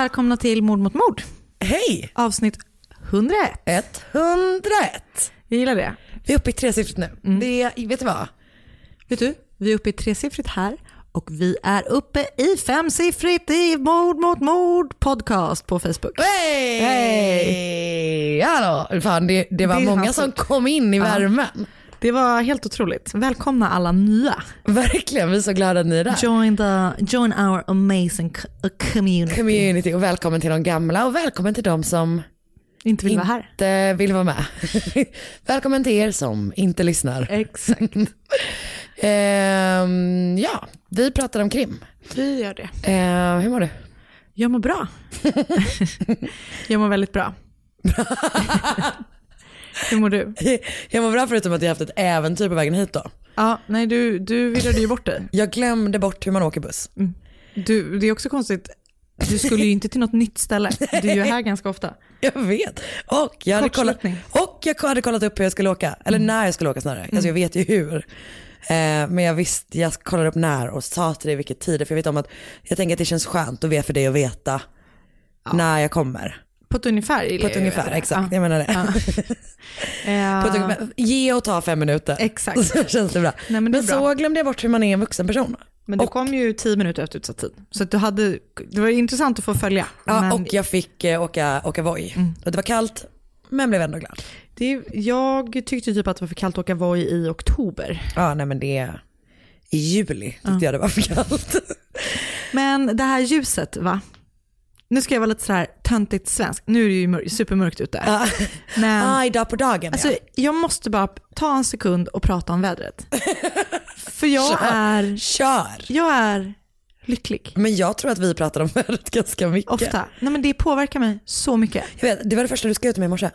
Välkomna till Mord mot mord. Hej! Avsnitt 101. 101. Jag gillar det. Vi är uppe i tresiffrigt nu. Mm. Det, vet du vad? Vet du, vi är uppe i tresiffrigt här och vi är uppe i femsiffrigt i Mord mot mord podcast på Facebook. Hej! Hej! Hallå! Fan, det, det var Det många som kom in i värmen. Det var helt otroligt. Välkomna alla nya. Verkligen, vi är så glada att ni är där. Join, the, join our amazing co- community. Community och välkommen till de gamla och välkommen till de som Inte vill vara här. inte vill vara med. välkommen till er som inte lyssnar. Exakt. Ehm, ja, vi pratar om krim. Vi gör det. Ehm, hur mår du? Jag mår bra. jag mår väldigt bra. Hur mår du? Jag mår bra förutom att jag haft ett äventyr på vägen hit då. Ja, nej du, du virrade ju bort dig. Jag glömde bort hur man åker buss. Du, det är också konstigt, du skulle ju inte till något nytt ställe. Du är ju här ganska ofta. Jag vet. Och jag hade kollat, och jag hade kollat upp hur jag skulle åka. Eller när jag skulle åka snarare. Alltså jag vet ju hur. Eh, men jag visste, jag kollade upp när och sa till dig vilket tid. För jag vet om att, jag tänker att det känns skönt att veta för dig att veta när jag kommer. På ett ungefär? På ett ungefär, exakt. Jag menar det. Ja. Ett ungefär, ge och ta fem minuter. Exakt. Så känns det bra. Nej, men det bra. så glömde jag bort hur man är en vuxen person. Men du och, kom ju tio minuter efter utsatt tid. Så att du hade, det var intressant att få följa. ja, men och jag fick eh, åka, åka Voi. Och det var kallt, men blev ändå glad. det, jag tyckte typ att det var för kallt att åka Voi i oktober. Ja, nej men det, i juli tyckte jag det var för kallt. Men det här ljuset va? Nu ska jag vara lite sådär töntigt svensk. Nu är det ju mör- supermörkt ute. Ja. Men Ah, idag på dagen alltså, ja. jag måste bara ta en sekund och prata om vädret. För jag är, Kör! jag är lycklig. Men jag tror att vi pratar om vädret ganska mycket. Ofta. Nej men det påverkar mig så mycket. Jag vet, det var det första du skrev till mig i morse.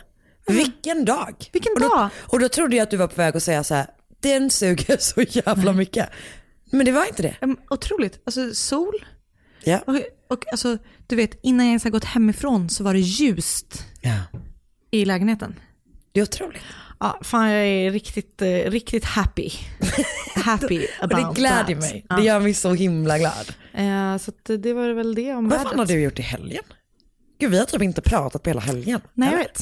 Vilken dag! Vilken och då, dag? Och då trodde jag att du var på väg att säga så här, den suger så jävla mycket. Men det var inte det. Mm, Otroligt. Alltså sol. Ja. Och, och alltså, du vet, innan jag ens har gått hemifrån så var det ljust ja. i lägenheten. Det är otroligt. Ja, fan jag är riktigt, eh, riktigt happy. Happy Och det about gläder that. mig. Ja. Det gör mig så himla glad. Eh, så att det var väl det om Vad fan har du gjort i helgen? Gud vi har typ inte pratat på hela helgen. Nej jag vet.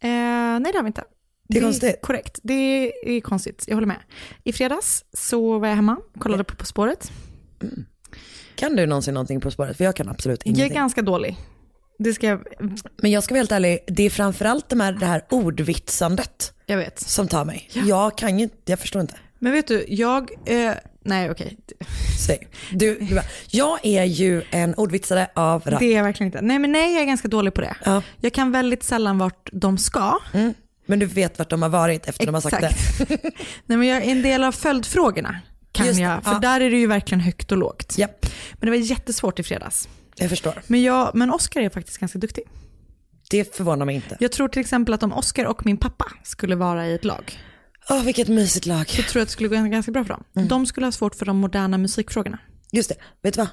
Eh, nej det har vi inte. Det är konstigt. Korrekt, det är konstigt. Jag håller med. I fredags så var jag hemma, kollade på På spåret. Kan du någonsin någonting på spåret? För jag kan absolut Jag är ingenting. ganska dålig. Det ska jag, Men jag ska vara helt ärlig, det är framförallt det, här, det här ordvitsandet jag vet. som tar mig. Jag kan ju inte, jag förstår inte. Men vet du, jag, eh, nej okej. Säg. Du, du bara, jag är ju en ordvitsare av rang. Det är jag verkligen inte. Nej men nej, jag är ganska dålig på det. Ja. Jag kan väldigt sällan vart de ska. Mm. Men du vet vart de har varit efter de har sagt det. Exakt. nej men jag är en del av följdfrågorna. Kan Just jag, för ja. där är det ju verkligen högt och lågt. Japp, Men det var jättesvårt i fredags. jag förstår. Men, jag, men Oscar är faktiskt ganska duktig. Det förvånar mig inte. Jag tror till exempel att om Oscar och min pappa skulle vara i ett lag, Åh, vilket mysigt lag. så tror jag att det skulle gå ganska bra för dem. Mm. De skulle ha svårt för de moderna musikfrågorna. Just det, vet du vad?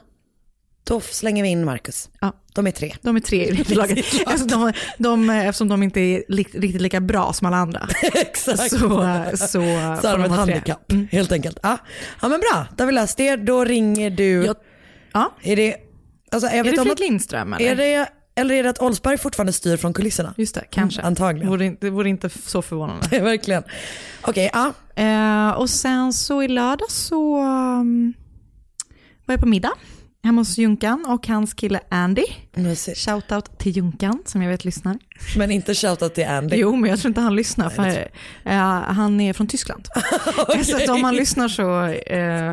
Då slänger vi in Marcus. Ja. De är tre. De är tre i laget. Alltså de, de, eftersom de inte är li, riktigt lika bra som alla andra. Exakt. Så, så, Så har de ett handikapp, helt enkelt. Ja. ja men bra, då har vi löst det. Då ringer du. Jag- Ja. Är det, alltså, jag Är vet det Fredrik Lindström eller? är det, eller är det att Olsberg fortfarande styr från kulisserna? Just det, kanske. Mm, antagligen. Vore, det vore inte så förvånande. Verkligen. Okej, ja. Eh, och sen så i lördag så um, var jag på middag hemma hos Junkan och hans kille Andy. Shoutout till Junkan som jag vet lyssnar. Men inte shoutout till Andy. Jo, men jag tror inte han lyssnar för eh, han är från Tyskland. Så att om han lyssnar så, eh,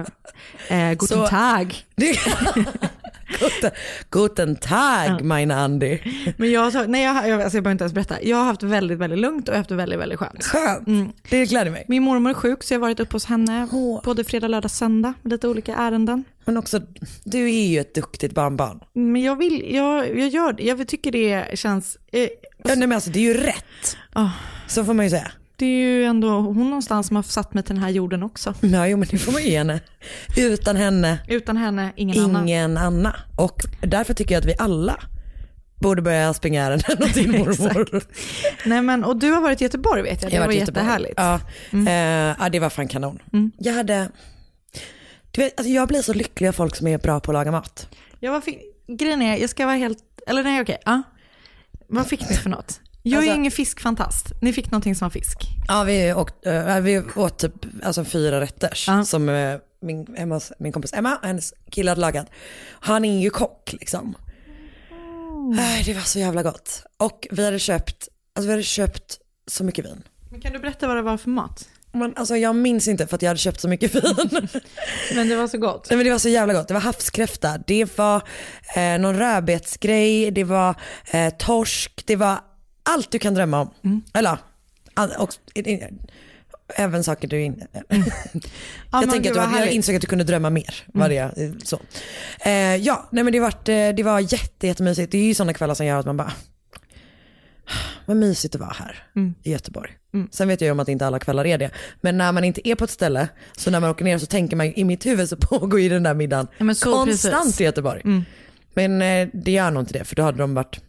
eh, guten Så- tag. Guten, guten Tag, mein Andy. Men jag, har nej, jag, alltså jag behöver inte ens berätta. Jag har haft väldigt, väldigt lugnt och haft väldigt, väldigt skönt. Skönt. Mm. Det gläder mig. Min mormor är sjuk så jag har varit uppe hos henne Åh. både fredag, lördag, söndag med lite olika ärenden. Men också, du är ju ett duktigt barnbarn. Men jag vill, jag, jag gör det. Jag tycker det känns, eh, Ja, nej, men alltså, det är ju rätt. Ah. Så får man ju säga. Det är ju ändå hon någonstans som har satt mig till den här jorden också. Ja, jo, men det får man ge henne. Utan henne, Utan henne, ingen, annan. ingen Anna. Och därför tycker jag att vi alla borde börja springa ärenden åt din mormor. Nej men, och du har varit i Göteborg vet jag, det Jag var jättehärligt. Ja, eh, ja, det var fan kanon. Jag hade, du vet, alltså jag blir så lycklig av folk som är bra på att laga mat. Jag var, fi- grejen är, jag ska vara helt, eller nej okej, ja. Vad fick ni för något? Jag är Alltså- ju ingen fiskfantast. Ni fick någonting som var fisk. Ja, vi, åkt, eh, vi åt typ alltså, fyra rätters Ja. som eh, min, Emmas, min kompis Emma och hennes kille hade lagat. Han är ju kock liksom. Äh, Det var så jävla gott. Och vi hade köpt, alltså vi hade köpt så mycket vin. Men kan du berätta vad det var för mat? Men alltså jag minns inte för att jag hade köpt så mycket vin. Men det var så gott. Nej men det var så jävla gott. Det var havskräfta, det var eh, någon rödbetsgrej, det var eh, torsk, det var allt du kan drömma om. Mm. Eller och, även saker du inte... Ja, jag men tänker att du, hade- jag insåg att du kunde drömma mer. Var det, eh, så. Eh, ja, nej men det, vart, eh, det var jätte, jättemysigt. Det är ju sådana kvällar som gör att man bara, vad mysigt det var här Mm. i Göteborg. Sen vet jag ju om att inte alla kvällar är det. Men när man inte är på ett ställe, så när man åker ner så tänker man, i mitt huvud så pågår ju den där middagen Ja, konstant precis. Mm. i Göteborg. Men eh, det gör nog inte det, för då hade de varit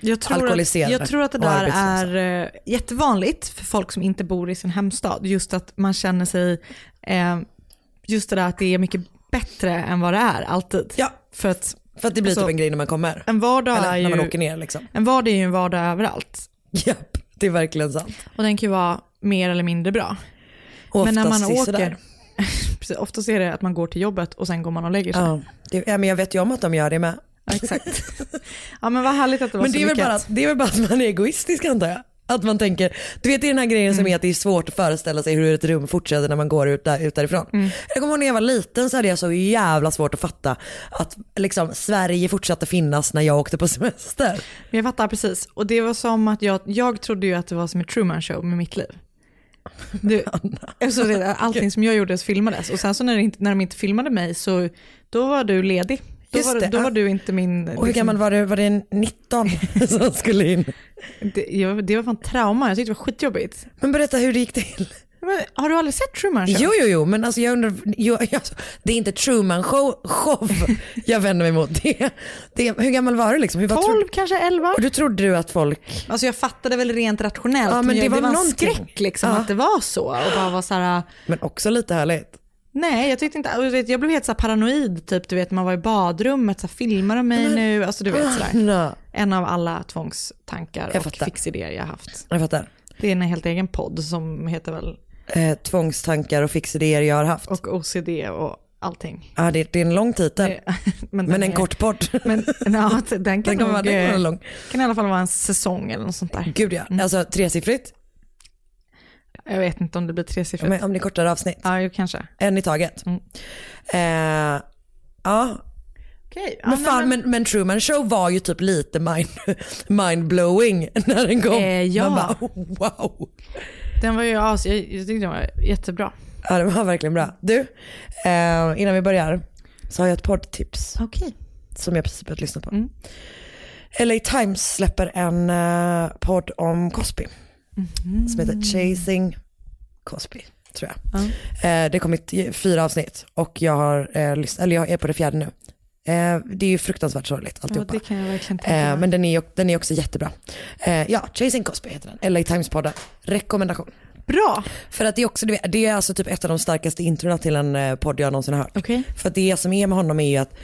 Jag tror, att, jag tror att det där är eh, jättevanligt för folk som inte bor i sin hemstad. Just att man känner sig, eh, just det där att det är mycket bättre än vad det är alltid. Ja. För att För att det blir Alltså, typ en grej när man kommer. en vardag, Eller är när man ju, åker ner liksom. en vardag är ju en vardag överallt. Japp, det är verkligen sant. Och den kan ju vara mer eller mindre bra. Och Men när man oftast åker, precis, oftast är det att man går till jobbet och sen går man och lägger sig. Ja, det, ja, men jag vet ju om att de gör det med. Ja, exakt. ja men vad härligt att det var Men så det är, lyckat. bara, det är väl bara att man är egoistisk antar jag. Att man tänker, du vet det är den här grejen som är att det är svårt att föreställa sig hur ett rum fortsätter när man går ut, där, ut därifrån. Jag kommer ihåg när jag var liten så hade jag så jävla svårt att fatta att liksom, Sverige fortsatte finnas när jag åkte på semester. Men Jag fattar precis. Och det var som att jag, jag trodde ju att det var som ett Truman show med mitt liv. Du, alltså det, allting som jag gjorde filmades och sen så när, inte, när de inte filmade mig så då var du ledig. Då, Just var, det, då var du inte min... liksom, Och hur gammal var du? Var det 19 som skulle in? det, jag, det var fan trauma, jag tyckte det var skitjobbigt. Men berätta hur det gick till. Men, har du aldrig sett Truman show? Jo, jo, jo, men alltså jag undrar, jo, alltså, det är inte Truman show, show jag vänder mig mot. Det, det, hur gammal var du liksom? Hur, vad 12, trodde- kanske 11? och du trodde du att folk, Alltså jag fattade väl rent rationellt, Ja, men men det jag, var det var en skräck liksom Ja. att det var så. Och bara var så här, men också lite härligt. Nej jag tyckte inte, jag blev helt så paranoid, typ du vet man var i badrummet, så här, filmar de mig nu? Alltså du vet sådär. En av alla tvångstankar och fixidéer jag haft. jag fattar. Det är en helt egen podd som heter väl, Eh, tvångstankar och fixidéer jag har haft. och OCD och allting. Ja, det, det är en lång titel, Det- men men en är- kort podd. Men ja, den kan, Den nog, vara- den kan vara eh, lång. kan i alla fall vara en säsong eller något sånt där. Gud ja, alltså tresiffrigt, Jag vet inte om det blir tresiffrigt. om, om det är kortare avsnitt. Ja, jo, kanske. En i taget. Mm. Eh, ja, Okej. ja, men, fan, men, men Truman show var ju typ lite mind, mind-blowing när den kom. Eh, ja. Man bara, oh, wow. Den var ju as, jag, jag tyckte den var jättebra. Ja, det var verkligen bra. Du, eh, innan vi börjar så har jag ett poddtips Okej. som jag precis börjat lyssna på. Mm. LA Times släpper en uh, podd om Cosby. Som heter Chasing Cosby, tror jag. Eh, det har kommit fyra avsnitt och jag, har, eh, eller jag är på det fjärde nu. Eh, det är ju fruktansvärt sorgligt Ja, alltihopa. det kan jag verkligen tänka Eh, men den är, den är också jättebra. Eh, ja, Chasing Cosby heter den. LA Times-podden. Rekommendation. Bra. För att det är också, det är alltså typ ett av de starkaste introna till en eh, podd jag någonsin har hört. Okej. För att det som är med honom är ju att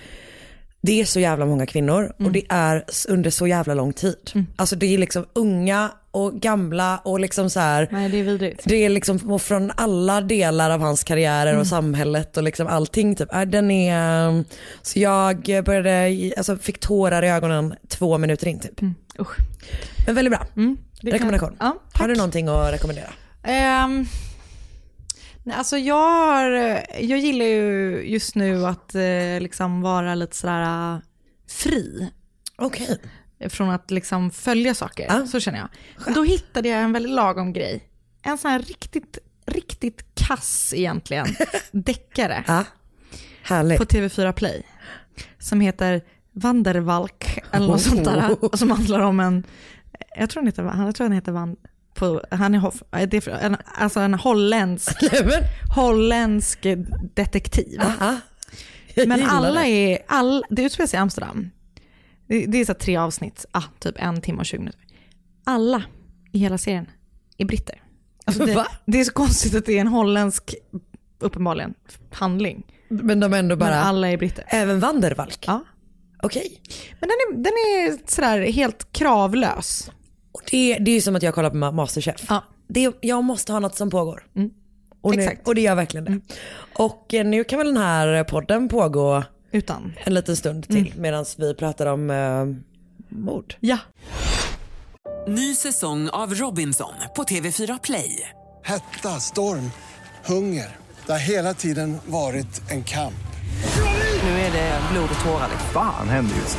det är så jävla många kvinnor och det är under så jävla lång tid. Alltså det är liksom unga och gamla och liksom så här. Nej, det är vidrigt. Det är liksom från alla delar av hans karriärer och samhället och liksom allting typ. Äh, Den är, um, så jag började, alltså fick tårar i ögonen två minuter in typ. Usch. Men väldigt bra. Kan- Rekommendation. Ja, Har du någonting att rekommendera? Ehm, nej, alltså jag, har, jag gillar ju just nu att eh, liksom vara lite sådär eh, fri Okej. från att liksom följa saker. Ja. Så känner jag. Men Då hittade jag en väldigt lagom grej. En sån här riktigt, riktigt kass egentligen, deckare Ja. Härligt. på TV4 Play. Som heter Vandervalk eller något sånt där. Och som handlar om en, jag tror han heter, jag tror han heter Van, på, han är, en, alltså en holländsk, holländsk detektiv. aha. Men alla det. är, all, det utspelar sig i Amsterdam. Det, det är så tre avsnitt, ah, typ en timme och 20 minuter. Alla i hela serien är britter. Alltså det, det är så konstigt att det är en holländsk, uppenbarligen, handling. Men de är ändå bara, Men alla är britter. även Vandervalk? Ja. Okej. Men den är, den är sådär helt kravlös. Och det, det är ju som att jag kollar på Ma- Masterchef. Ja. Det, jag måste ha något som pågår. Och, nu, Exakt. och det gör verkligen det. Och eh, nu kan väl den här podden pågå Utan. en liten stund till medan vi pratar om uh, mord. Ja. Ny säsong av Robinson på TV4 Play. Hetta, storm, hunger. Det har hela tiden varit en kamp. Nu är det blod och tårar. Fan händer just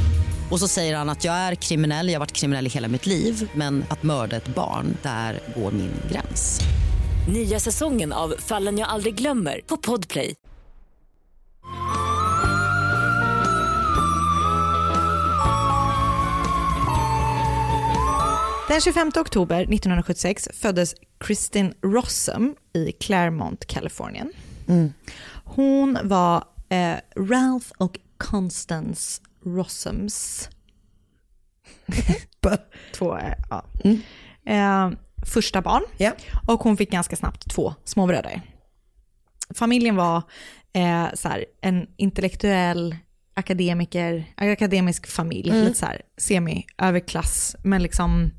Och så säger han att jag är kriminell, jag har varit kriminell i hela mitt liv men att mörda ett barn, där går min gräns. Nya säsongen av Fallen jag aldrig glömmer på Podplay. Den 25 oktober 1976 föddes Kristin Rossum i Claremont, Kalifornien. Hon var eh, Ralph och Constance Rossums två, eh, ja. eh, första barn. Ja. Och hon fick ganska snabbt två småbröder. Familjen var eh, så här, en intellektuell akademiker, akademisk familj, lite så här semi-överklass, men liksom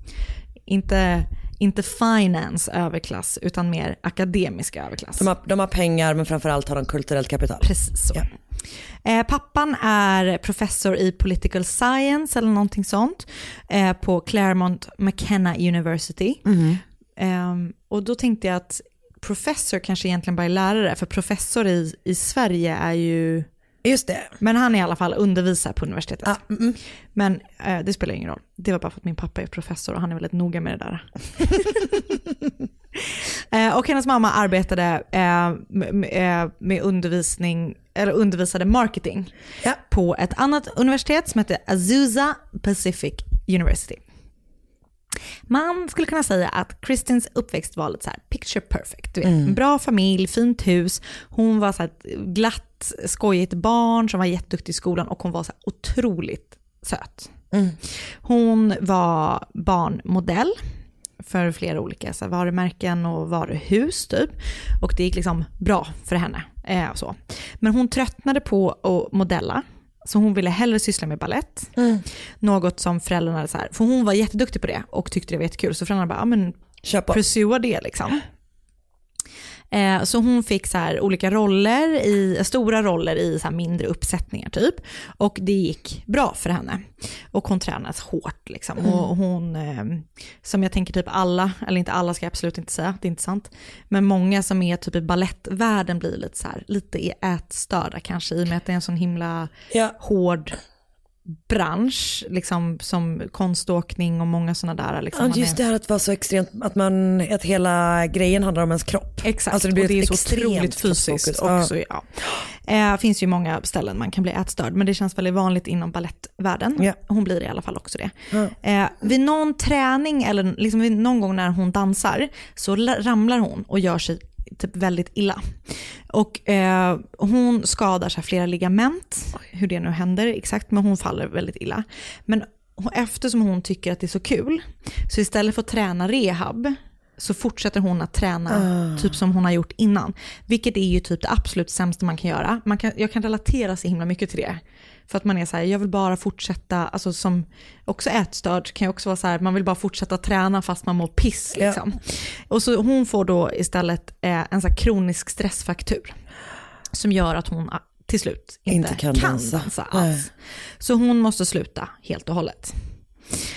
inte, inte finance överklass, utan mer akademisk överklass. De har, de har pengar men framförallt har de kulturellt kapital. Precis så. Ja. Eh, pappan är professor i political science eller någonting sånt eh, på Claremont McKenna University. Ehm, och då tänkte jag att professor kanske egentligen bara är lärare, för professor i, i Sverige är ju, Just det. men han är i alla fall undervisar på universitetet. Ah, mm, mm. Men eh, det spelar ingen roll. Det var bara för att min pappa är professor och han är väldigt noga med det där. eh, och hennes mamma arbetade eh, med, med, undervisning, eller undervisade marketing Ja. på ett annat universitet som heter Azusa Pacific University. Man skulle kunna säga att Kristins uppväxt var lite så här picture perfect. Du vet, en bra familj, fint hus. Hon var så här ett glatt, skojigt barn som var jätteduktig i skolan och hon var så här otroligt söt. Hon var barnmodell för flera olika så varumärken och varuhus typ. Och det gick liksom bra för henne. Eh, och så. Men hon tröttnade på att modella. Så hon ville hellre syssla med ballett. Något som föräldrarna, så här, för hon var jätteduktig på det och tyckte det var jättekul. Så föräldrarna bara, ja men Kör på. pursua det liksom. Eh, så hon fick så här olika roller, i, stora roller i så mindre uppsättningar typ. Och det gick bra för henne. Och hon tränas hårt liksom. Mm. Och hon, eh, som jag tänker typ alla, eller inte alla ska jag absolut inte säga, det är inte sant. Men många som är typ i ballettvärlden blir lite så här, lite ätstörda kanske i och med att det är en sån himla hård bransch, liksom som konståkning och många sådana där. Liksom, Ja, just är- det här att vara så extremt, att, man, att hela grejen handlar om ens kropp. Exakt, Alltså det blir och det är så otroligt fysiskt också. Ja. Eh, finns ju många ställen man kan bli ätstörd, men det känns väldigt vanligt inom ballettvärlden. Hon blir i alla fall också det. Eh, vid någon träning eller liksom vid någon gång när hon dansar så la- ramlar hon och gör sig typ väldigt illa. Och eh, hon skadar sig flera ligament, hur det nu händer exakt, men hon faller väldigt illa. Men eftersom hon tycker att det är så kul, så istället för att träna rehab, så fortsätter hon att träna Ah. typ som hon har gjort innan. Vilket är ju typ det absolut sämsta man kan göra. Man kan, jag kan relatera så himla mycket till det. För att man är så här, jag vill bara fortsätta, alltså som också ätstörd kan ju också vara så här, man vill bara fortsätta träna fast man mår piss liksom. Och så hon får då istället eh, en så kronisk stressfaktur. Som gör att hon ah, till slut inte, Inte kan dansa. dansa, Nej. alls. Så hon måste sluta helt och hållet.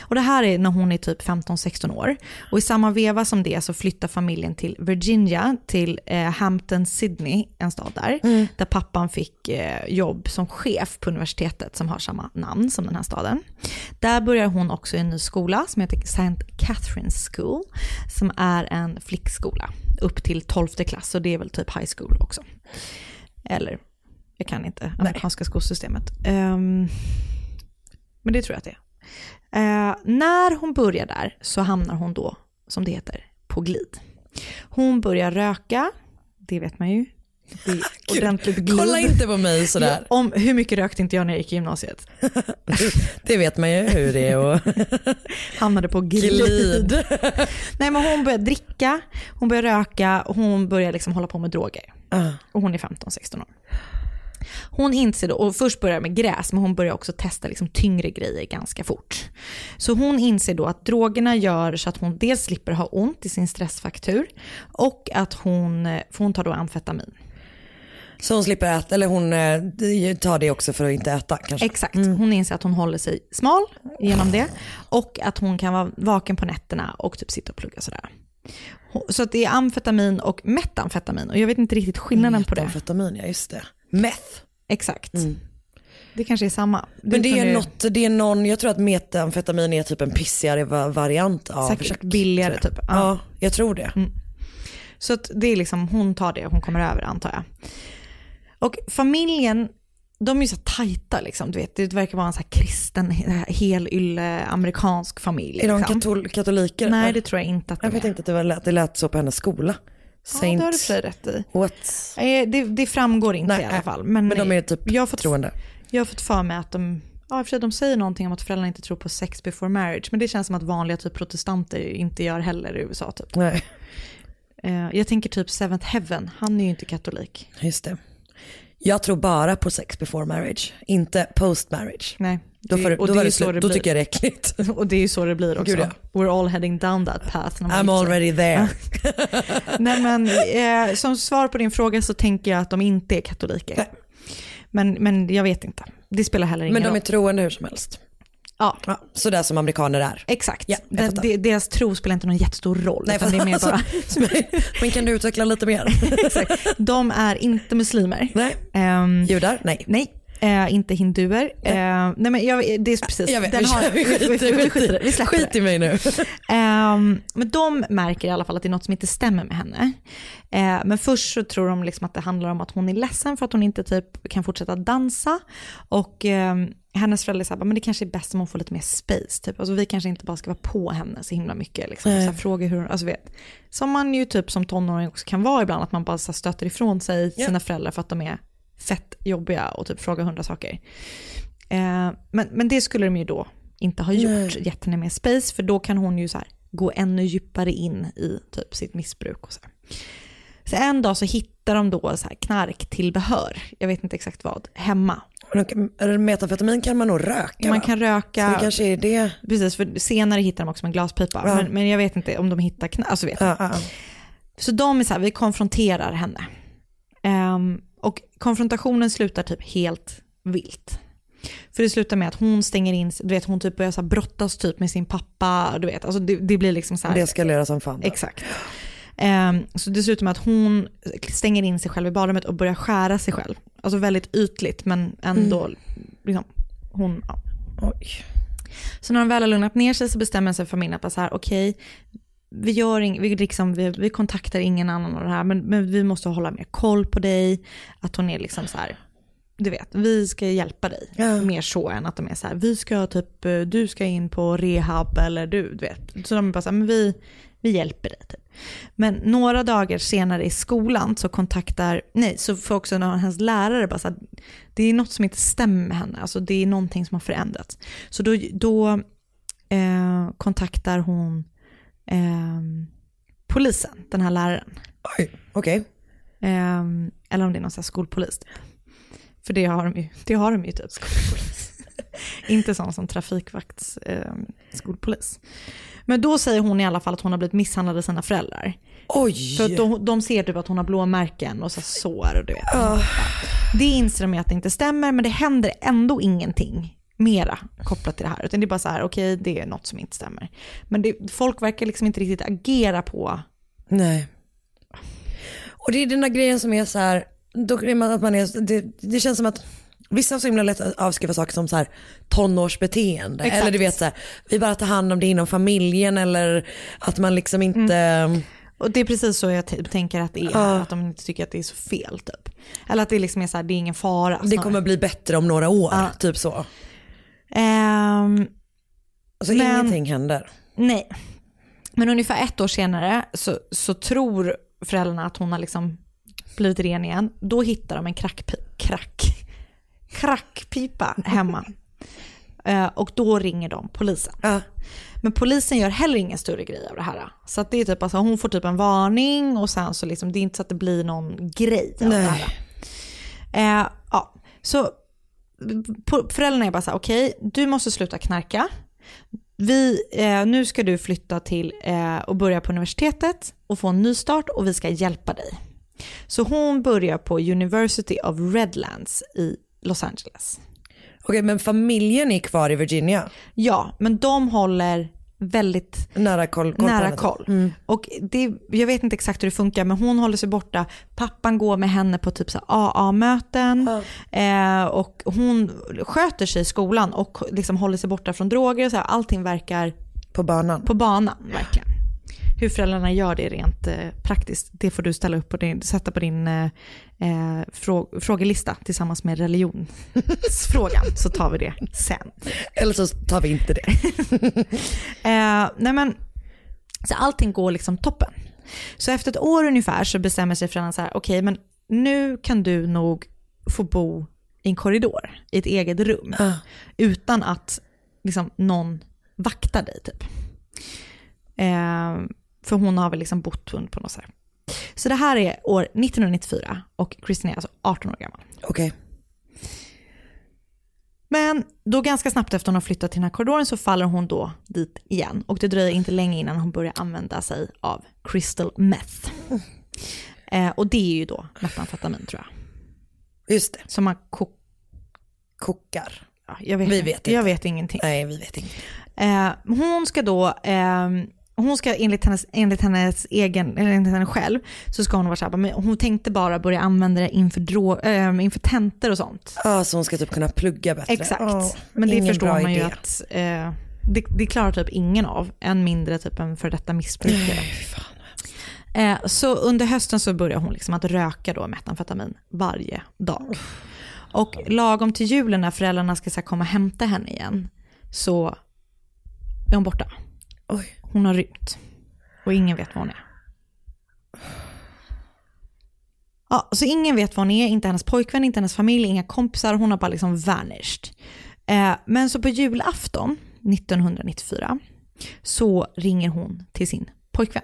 Och det här är när hon är typ 15-16 år. Och i samma veva som det så flyttar familjen till Virginia, till eh, Hampton, Sydney, en stad där. Där pappan fick eh, jobb som chef på universitetet som har samma namn som den här staden. Där börjar hon också i en ny skola som heter St. Catherine's School, som är en flickskola upp till 12 klass, och det är väl typ high school också. Eller, jag kan inte amerikanska skolsystemet. Ehm, men det tror jag att det är. Eh, när hon börjar där så hamnar hon då, som det heter, på glid. Hon börjar röka, det vet man ju. Det är ordentligt glid. Kolla inte på mig sådär. Om, hur mycket rökte inte jag när jag gick i gymnasiet? Det vet man ju hur det är. Och... Hamnade på glid. Glid. Nej men hon börjar dricka, hon börjar röka och hon börjar liksom hålla på med droger. Ah. Och hon är 15-16 år. Hon inser då, och först börjar med gräs, men hon börjar också testa liksom tyngre grejer ganska fort. Så hon inser då att drogerna gör så att hon dels slipper ha ont i sin stressfaktur och att hon, för hon tar då amfetamin. Så hon slipper äta, eller hon eh, tar det också för att inte äta kanske? Exakt, hon inser att hon håller sig smal genom det och att hon kan vara vaken på nätterna och typ sitta och plugga sådär. Så att det är amfetamin och metamfetamin och jag vet inte riktigt skillnaden på det. Metamfetamin, ja just det. Meth. Exakt. Det kanske är samma. Men det är något, det är någon, jag tror att metamfetamin är typ en pissigare va- variant av Säkert chack, billigare typ. Ja, jag tror det. Så att det är liksom, hon tar det och hon kommer över antar jag. Och familjen, de är ju så tajta liksom, du vet. Det verkar vara en så här kristen, helylle, amerikansk familj. Är de liksom. katol- katoliker? Nej, eller? det tror jag inte att de Jag vet är. inte att det, lät- det lät så på hennes skola. Ja, det har du för rätt i. What? Eh, Det, det framgår inte Nej, i alla nej. fall. Men, Men de är typ jag har fått, troende. Jag har fått för mig att de, ja för de säger någonting om att föräldrarna inte tror på sex before marriage, men det känns som att vanliga typ protestanter inte gör heller i USA typ. Nej, Eh, Jag tänker typ Seventh Heaven, han är ju inte katolik. just det. Jag tror bara på sex before marriage, inte post marriage. Nej. Då, och då, det det slut. då tycker jag det är äckligt. Och det är ju så det blir också. Gud, ja. We're all heading down that path. I'm already there. Nej men eh, som svar på din fråga så tänker jag att de inte är katoliker. Men, men jag vet inte. Det spelar heller ingen Men de roll. är troende hur som helst. Ja. Ja, sådär som amerikaner är. Exakt. Ja, De- deras tro spelar inte någon jättestor roll. Nej, utan det är mer bara, Men kan du utveckla lite mer? Exakt. De är inte muslimer. Nej. Ehm, Judar? Nej. nej. Eh, inte hinduer. Eh, nej men jag, det är precis. Jag vet, den vi, har- vi skiter, vi vi skiter släpper Skit i mig nu. Ehm, men de märker i alla fall att det är något som inte stämmer med henne. Eh, men först så tror de liksom att det handlar om att hon är ledsen för att hon inte typ kan fortsätta dansa. Och ehm, hennes föräldrar säger men det kanske är bäst om hon får lite mer space. Typ. Alltså, vi kanske inte bara ska vara på henne så himla mycket. Liksom. Så här, fråga hur, alltså, vet, som man ju typ som tonåring också kan vara ibland, att man bara så här, stöter ifrån sig sina föräldrar för att de är fett jobbiga och typ frågar hundra saker. Eh, men, men det skulle de ju då inte ha gjort, Nej. gett henne mer space, för då kan hon ju så här gå ännu djupare in i typ sitt missbruk och så. här. Så en dag så hittar de då så här knarktillbehör, jag vet inte exakt vad, hemma. Metamfetamin kan man nog röka Man va? kan Så röka, det kanske är det. precis, för senare hittar de också en glaspipa, Ja. men, men jag vet inte om de hittar knark, alltså vet Ja, ja. Så de är så här, vi konfronterar henne. Ehm, och konfrontationen slutar typ helt vilt. För det slutar med att hon stänger in, du vet hon typ börjar så brottas typ med sin pappa, du vet, alltså det, det blir liksom så här. Det eskalerar som fan. Exakt. Ehm, så med att hon stänger in sig själv i badrummet och börjar skära sig själv. Alltså väldigt ytligt men ändå, liksom, hon, ja. Så när de väl har lugnat ner sig så bestämmer sig familjen att bara så här, okej, vi, gör ing, vi, liksom, vi, vi kontaktar ingen annan av det här, men, men vi måste hålla mer koll på dig. Att hon är liksom så här, du vet, vi ska hjälpa dig. Mer så än att de är så här, vi ska typ, eh, du ska in på rehab eller du, du vet. Så de är bara så här, men vi, vi hjälper dig. Typ. Men några dagar senare i skolan så kontaktar, nej, så får också någon av hennes lärare bara så här, det är något som inte stämmer med henne, alltså det är någonting som har förändrats. Så då, då eh, kontaktar hon eh, polisen, den här läraren. Oj, okej. Eh, eller om det är någon sån här skolpolis. För det har de ju, det har de ju typ, skolpolis. Inte sån som trafikvakts eh, skolpolis. Men då säger hon i alla fall att hon har blivit misshandlad av sina föräldrar. Oj! För att de, de ser typ att hon har blåmärken och så sår och du vet. Ah. Det inser de att det inte stämmer, men det händer ändå ingenting mera kopplat till det här. Utan det är bara så här, okej det är något som inte stämmer. Men det, folk verkar liksom inte riktigt agera på Nej. Och det är den där grejen som är så här, då att man är, det, det känns som att Vissa har så himla lätt att avskriva saker som så här tonårsbeteende. Exakt. Eller du vet så här, vi bara tar hand om det inom familjen eller att man liksom inte... Och det är precis så jag t- tänker att det är, Ja. att de inte tycker att det är så fel typ. Eller att det liksom är så här, det är ingen fara. Det snarare. kommer bli bättre om några år, Ja. typ så. Ehm, Alltså Men- ingenting händer. nej. Men ungefär ett år senare så, så tror föräldrarna att hon har liksom blivit ren igen. Då hittar de en crackpi- crack, crackpipa hemma. Eh, och då ringer de polisen. Men polisen gör heller ingen större grej av det här. Så att det är typ alltså, hon får typ en varning och sen så liksom, det är inte så att det blir någon grej av det Nej. här. Eh, ja, så föräldrarna är bara så här, okej, du måste sluta knarka. Vi, eh, nu ska du flytta till och börja på universitetet och få en ny start och vi ska hjälpa dig. Så hon börjar på University of Redlands i Los Angeles. Okej men familjen är kvar i Virginia? Ja, men de håller väldigt nära koll, koll nära koll. Mm. Och det, jag vet inte exakt hur det funkar, men hon håller sig borta. Pappan går med henne på typ AA-möten eh, och hon sköter sig i skolan och liksom håller sig borta från droger. Och så här. Allting verkar på banan. På banan, verkligen. Hur föräldrarna gör det rent eh, praktiskt, det får du ställa upp på din, sätta på din eh, eh, frå, frågelista tillsammans med religionsfrågan, så tar vi det sen. Eller så tar vi inte det. Eh, nej men, så allting går liksom toppen. Så efter ett år ungefär så bestämmer sig föräldrarna så här, okej men nu kan du nog få bo i en korridor, i ett eget rum. Utan att liksom, någon vaktar dig typ. Eh, för hon har väl liksom bott hund på något sätt. Så det här är år 1994 och Kristina är alltså 18 år gammal. Okej. Men då ganska snabbt efter hon har flyttat till den här korridoren så faller hon då dit igen. Och det dröjer inte länge innan hon börjar använda sig av crystal meth. Eh, och det är ju då metamfetamin tror jag. Just det. Som man ko- kokar. Ja, jag vet, Vi vet inte. Jag vet ingenting. Nej, vi vet inte. Eh, hon ska då, eh, hon ska enligt hennes, enligt hennes egen, eller enligt henne själv, så ska hon vara så här, men hon tänkte bara börja använda det inför, drå, eh, inför tentor och sånt. Ja, så hon ska typ kunna plugga bättre. Exakt. Ja, men det förstår man ju idé. att eh, det, det klarar typ ingen av, än mindre typ en för detta missbrukare. Eh, så under hösten så börjar hon liksom att röka då metamfetamin varje dag. Och lagom till julen när föräldrarna ska så här, komma och hämta henne igen så är hon borta. Oj. Hon har rymt. Och ingen vet var hon är. Ja, så ingen vet var hon är, inte hennes pojkvän, inte hennes familj, inga kompisar. Hon har bara liksom vanished. Eh, men så på julafton 1994 så ringer hon till sin pojkvän.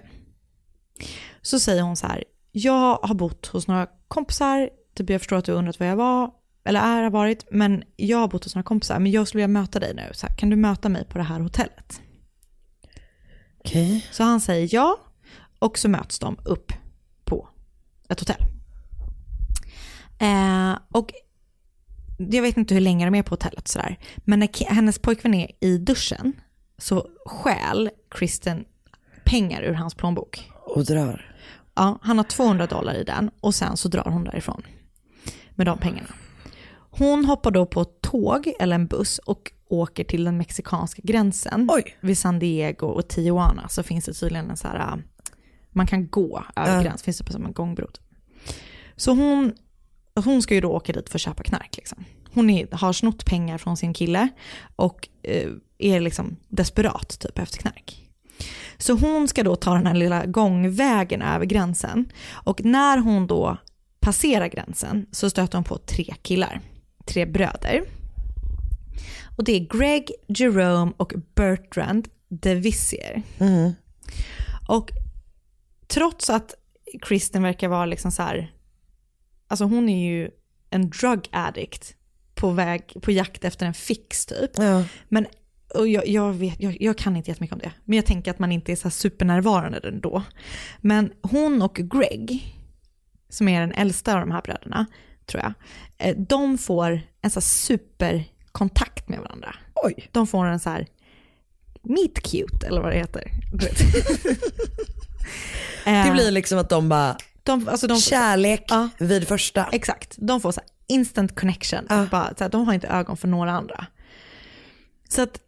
Så säger hon så här, jag har bott hos några kompisar, typ jag förstår att du undrat var jag var, eller är har varit, men jag har bott hos några kompisar, men jag skulle vilja möta dig nu, så här, kan du möta mig på det här hotellet? Okej. Så han säger ja, och så möts de upp ett hotell. Eh, och jag vet inte hur länge de är på hotellet sådär. Men när hennes pojkvän är i duschen så stjäl Kristen pengar ur hans plånbok. Och drar. Ja, han har 200 dollar i den och sen så drar hon därifrån med de pengarna. Hon hoppar då på ett tåg eller en buss och åker till den mexikanska gränsen. Vid San Diego och Tijuana så finns det tydligen en så här, äh, man kan gå över Ja. gränsen, finns det som en gångbro. Så hon, hon ska ju då åka dit för att köpa knark. Liksom. Hon är, har snott pengar från sin kille och eh, är liksom desperat typ efter knark. Så hon ska då ta den här lilla gångvägen över gränsen. Och när hon då passerar gränsen så stöter hon på tre killar. Tre bröder. Och det är Greg, Jerome och Bertrand DeVissier. Och trots att Kristen verkar vara liksom så här, alltså hon är ju en drug addict på väg, på jakt efter en fix typ. Men och jag, jag, vet, jag, jag kan inte jättemycket om det, men jag tänker att man inte är så supernärvarande ändå. Men hon och Greg, som är den äldsta av de här bröderna, tror jag, eh, de får en så här superkontakt med varandra. Oj. De får en så här meet cute, eller vad det heter. Det blir liksom att de bara, de, alltså de, kärlek vid första. Exakt, de får så instant connection. Bara, så här, de har inte ögon för några andra. Så att,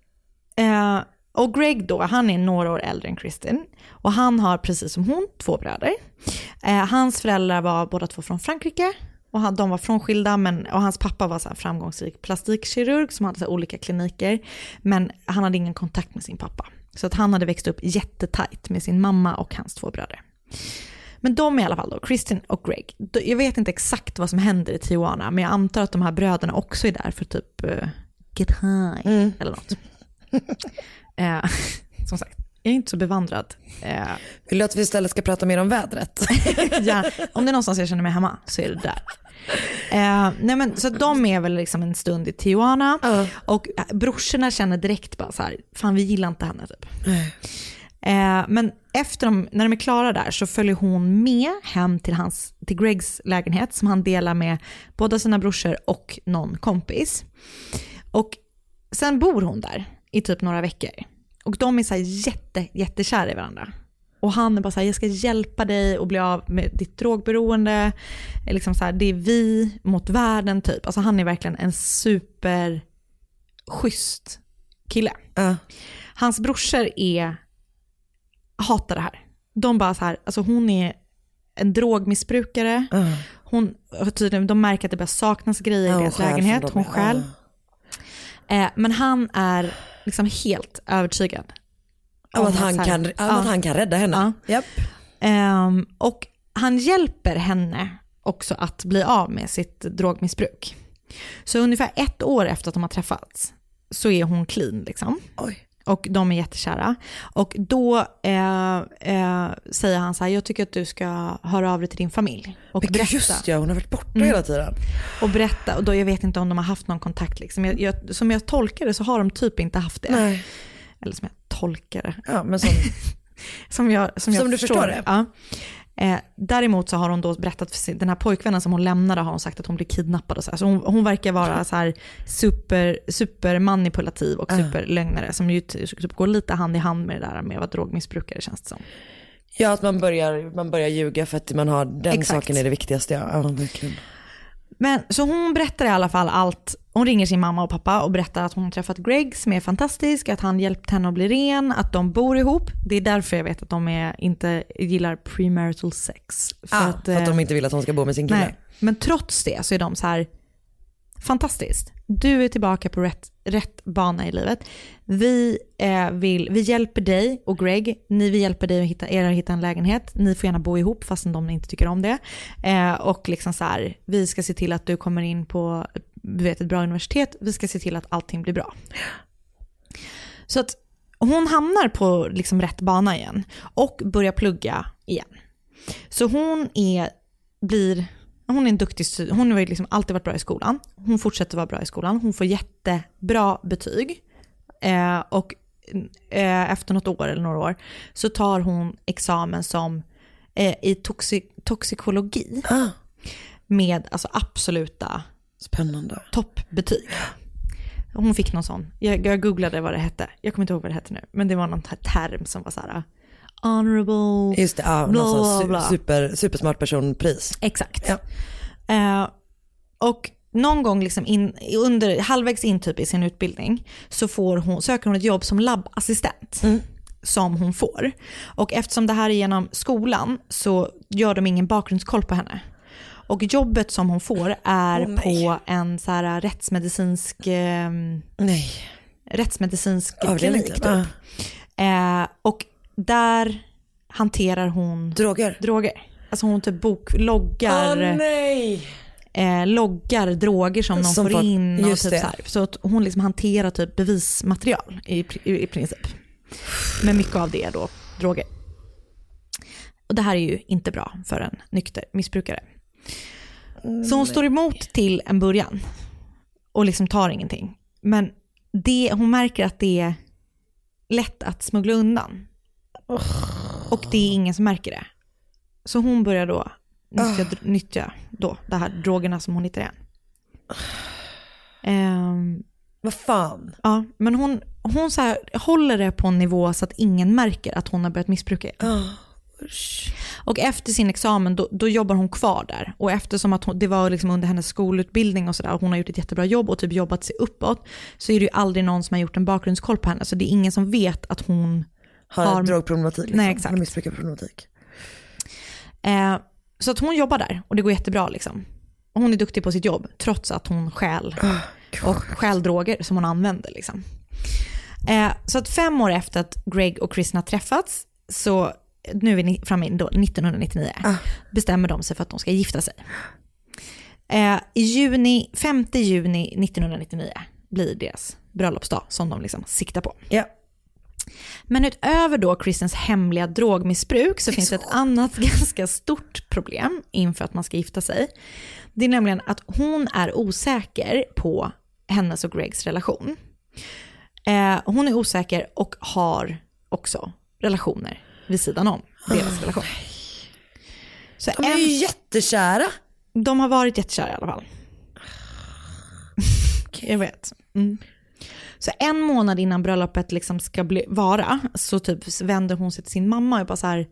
eh, och Greg då, han är några år äldre än Kristin. Och han har precis som hon två bröder. Eh, hans föräldrar var båda två från Frankrike. Och han, de var frånskilda, men, och hans pappa var så här framgångsrik plastikkirurg som hade så olika kliniker. Men han hade ingen kontakt med sin pappa. Så att han hade växt upp jättetajt med sin mamma och hans två bröder. Men de i alla fall då, Kristin och Greg. Jag vet inte exakt vad som händer i Tijuana, men jag antar att de här bröderna också är där för typ uh, get high eller något. eh, som sagt, jag är inte så bevandrad. Eh, Vill du att vi istället ska prata mer om vädret? ja, om det är någonstans jag känner mig hemma så är det där. Eh, nej men, så de är väl liksom en stund i Tijuana och eh, brorsorna känner direkt bara så här, fan vi gillar inte henne typ. Eh, men efter de, när de är klara där så följer hon med hem till, hans, till Gregs lägenhet som han delar med båda sina brorsor och någon kompis. Och sen bor hon där i typ några veckor. Och de är så här jätte, jättekära i varandra. Och han är bara så här, jag ska hjälpa dig att bli av med ditt drogberoende. Liksom så här, det är vi mot världen typ. Alltså han är verkligen en super schysst kille. Hans brorsor är, hatar det här. De bara så här, alltså hon är en drogmissbrukare. Hon, tydligen, de märker att det börjar saknas grejer Ja, i deras lägenhet. Hon ja. stjäl. Eh, men han är liksom helt övertygad. Om att han kan, om att han kan rädda henne. Japp. Ehm, och han hjälper henne också att bli av med sitt drogmissbruk. Så ungefär ett år efter att de har träffats så är hon clean liksom. Och de är jättekära. Och då eh, eh, säger han så här, jag tycker att du ska höra av dig till din familj. Och Men berätta. just ja, hon har varit borta Mm. hela tiden. Och berätta, och då, jag vet inte om de har haft någon kontakt. Liksom. Jag, jag, som jag tolkar det så har de typ inte haft det. Nej. Eller som jag tolkar det. Ja, men som, som jag, som jag Som du förstår det. Ja. Eh, däremot så har hon då berättat för sin, den här pojkvännen som hon lämnade har hon sagt att hon blev kidnappad och så. här. så hon, hon verkar vara så här super, super manipulativ och Ja. superlögnare som ju ty- typ går lite hand i hand med det där med att vara drogmissbrukare känns det som. ja, att man börjar, man börjar ljuga för att man har, den Exakt. saken är det viktigaste. Ja verkligen. Men så hon berättar i alla fall allt. Hon ringer sin mamma och pappa och berättar att hon har träffat Greg som är fantastisk, att han hjälpt henne att bli ren, att de bor ihop. Det är därför jag vet att de är, inte gillar premarital sex. För, Ah, att, för att eh, de inte vill att hon ska bo med sin kille. Nej, men trots det så är de så här, fantastiskt. Du är tillbaka på rätt, rätt bana i livet. Vi, eh, vill, vi hjälper dig och Greg, ni vi hjälper dig att hitta, er att hitta en lägenhet. Ni får gärna bo ihop fastän de inte tycker om det. Eh, och liksom så här, vi ska se till att du kommer in på du vet, ett bra universitet. Vi ska se till att allting blir bra. Så att hon hamnar på liksom rätt bana igen och börjar plugga igen. Så hon är, blir, hon är en duktig hon har liksom alltid varit bra i skolan. Hon fortsätter vara bra i skolan. Hon får jättebra betyg. Eh, och eh, efter något år eller några år så tar hon examen som eh, i toxi toxikologi med alltså absoluta Spännande. toppbetyg. Hon fick någon sån, jag, jag googlade vad det hette, jag kommer inte ihåg vad det hette nu, men det var någon term som var så här honorable, Just det, ja, bla, bla, bla. su- super, supersmart person-pris. Exakt. Eh, och någon gång liksom in, under, halvvägs in typ i sin utbildning så får hon, söker hon ett jobb som labbassistent. Som hon får. Och eftersom det här är genom skolan så gör de ingen bakgrundskoll på henne. Och jobbet som hon får är nej. på en så här rättsmedicinsk, eh, Nej. rättsmedicinsk klinik. typ. Typ. Eh, och där hanterar hon droger. droger. Alltså hon typ bokloggar Åh nej! eh, loggar droger som de Som får in. Och typ så, här. så att hon liksom hanterar typ bevismaterial i, i, i princip. Men mycket av det är då droger. Och det här är ju inte bra för en nykter missbrukare. Så hon står emot till en början och liksom tar ingenting. Men det, hon märker att det är lätt att smuggla undan. Och det är ingen som märker det. Så hon börjar då nyttja, nyttja då, de här drogerna som hon hittar igen. Ehm, Vad fan? ja, men hon, hon så här, håller det på en nivå så att ingen märker att hon har börjat missbruka igen. Och efter sin examen då, då jobbar hon kvar där. Och eftersom att hon, det var liksom under hennes skolutbildning och sådär, hon har gjort ett jättebra jobb och typ jobbat sig uppåt, så är det ju aldrig någon som har gjort en bakgrundskoll på henne. Så det är ingen som vet att hon Har, har... drogproblematik liksom. Nej, exakt. Har missbrukarproblematik. Eh, så att hon jobbar där och det går jättebra liksom. Och hon är duktig på sitt jobb trots att hon stjäl och stjäl droger som hon använder. Liksom. Eh, så att fem år efter att Greg och Kristen har träffats, så nu är vi framme i då 1999, bestämmer de sig för att de ska gifta sig. Eh, I juni, 5 juni 1999 blir deras bröllopsdag som de liksom siktar på. Ja. Men utöver då Kristens hemliga drogmissbruk så finns det ett annat ganska stort problem inför att man ska gifta sig. Det är nämligen att hon är osäker på hennes och Gregs relation. Eh, hon är osäker och har också relationer vid sidan om deras relation. Så De är ju jättekära. De har varit jättekära i alla fall. Jag vet. Mm. Så en månad innan bröllopet liksom ska bli, vara så typ vänder hon sig till sin mamma och bara så här,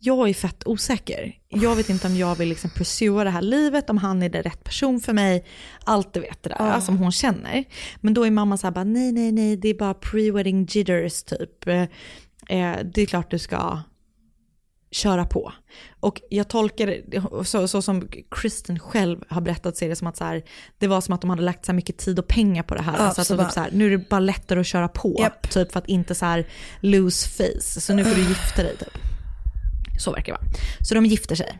jag är fett osäker. Jag vet inte om jag vill liksom pursua det här livet, om han är den rätt person för mig. Allt du vet det där Ah. som hon känner. Men då är mamma så här bara, nej nej nej, det är bara pre-wedding jitters typ. Eh, det är klart du ska köra på. Och jag tolkar det, så, så som Kristen själv har berättat, så är det som att så här, det var som att de hade lagt så mycket tid och pengar på det här. Ja, alltså att typ så här, nu är det bara lättare att köra på, typ för att inte så här lose face. Så nu får du gifta dig typ. Så verkar det vara. Så de gifter sig.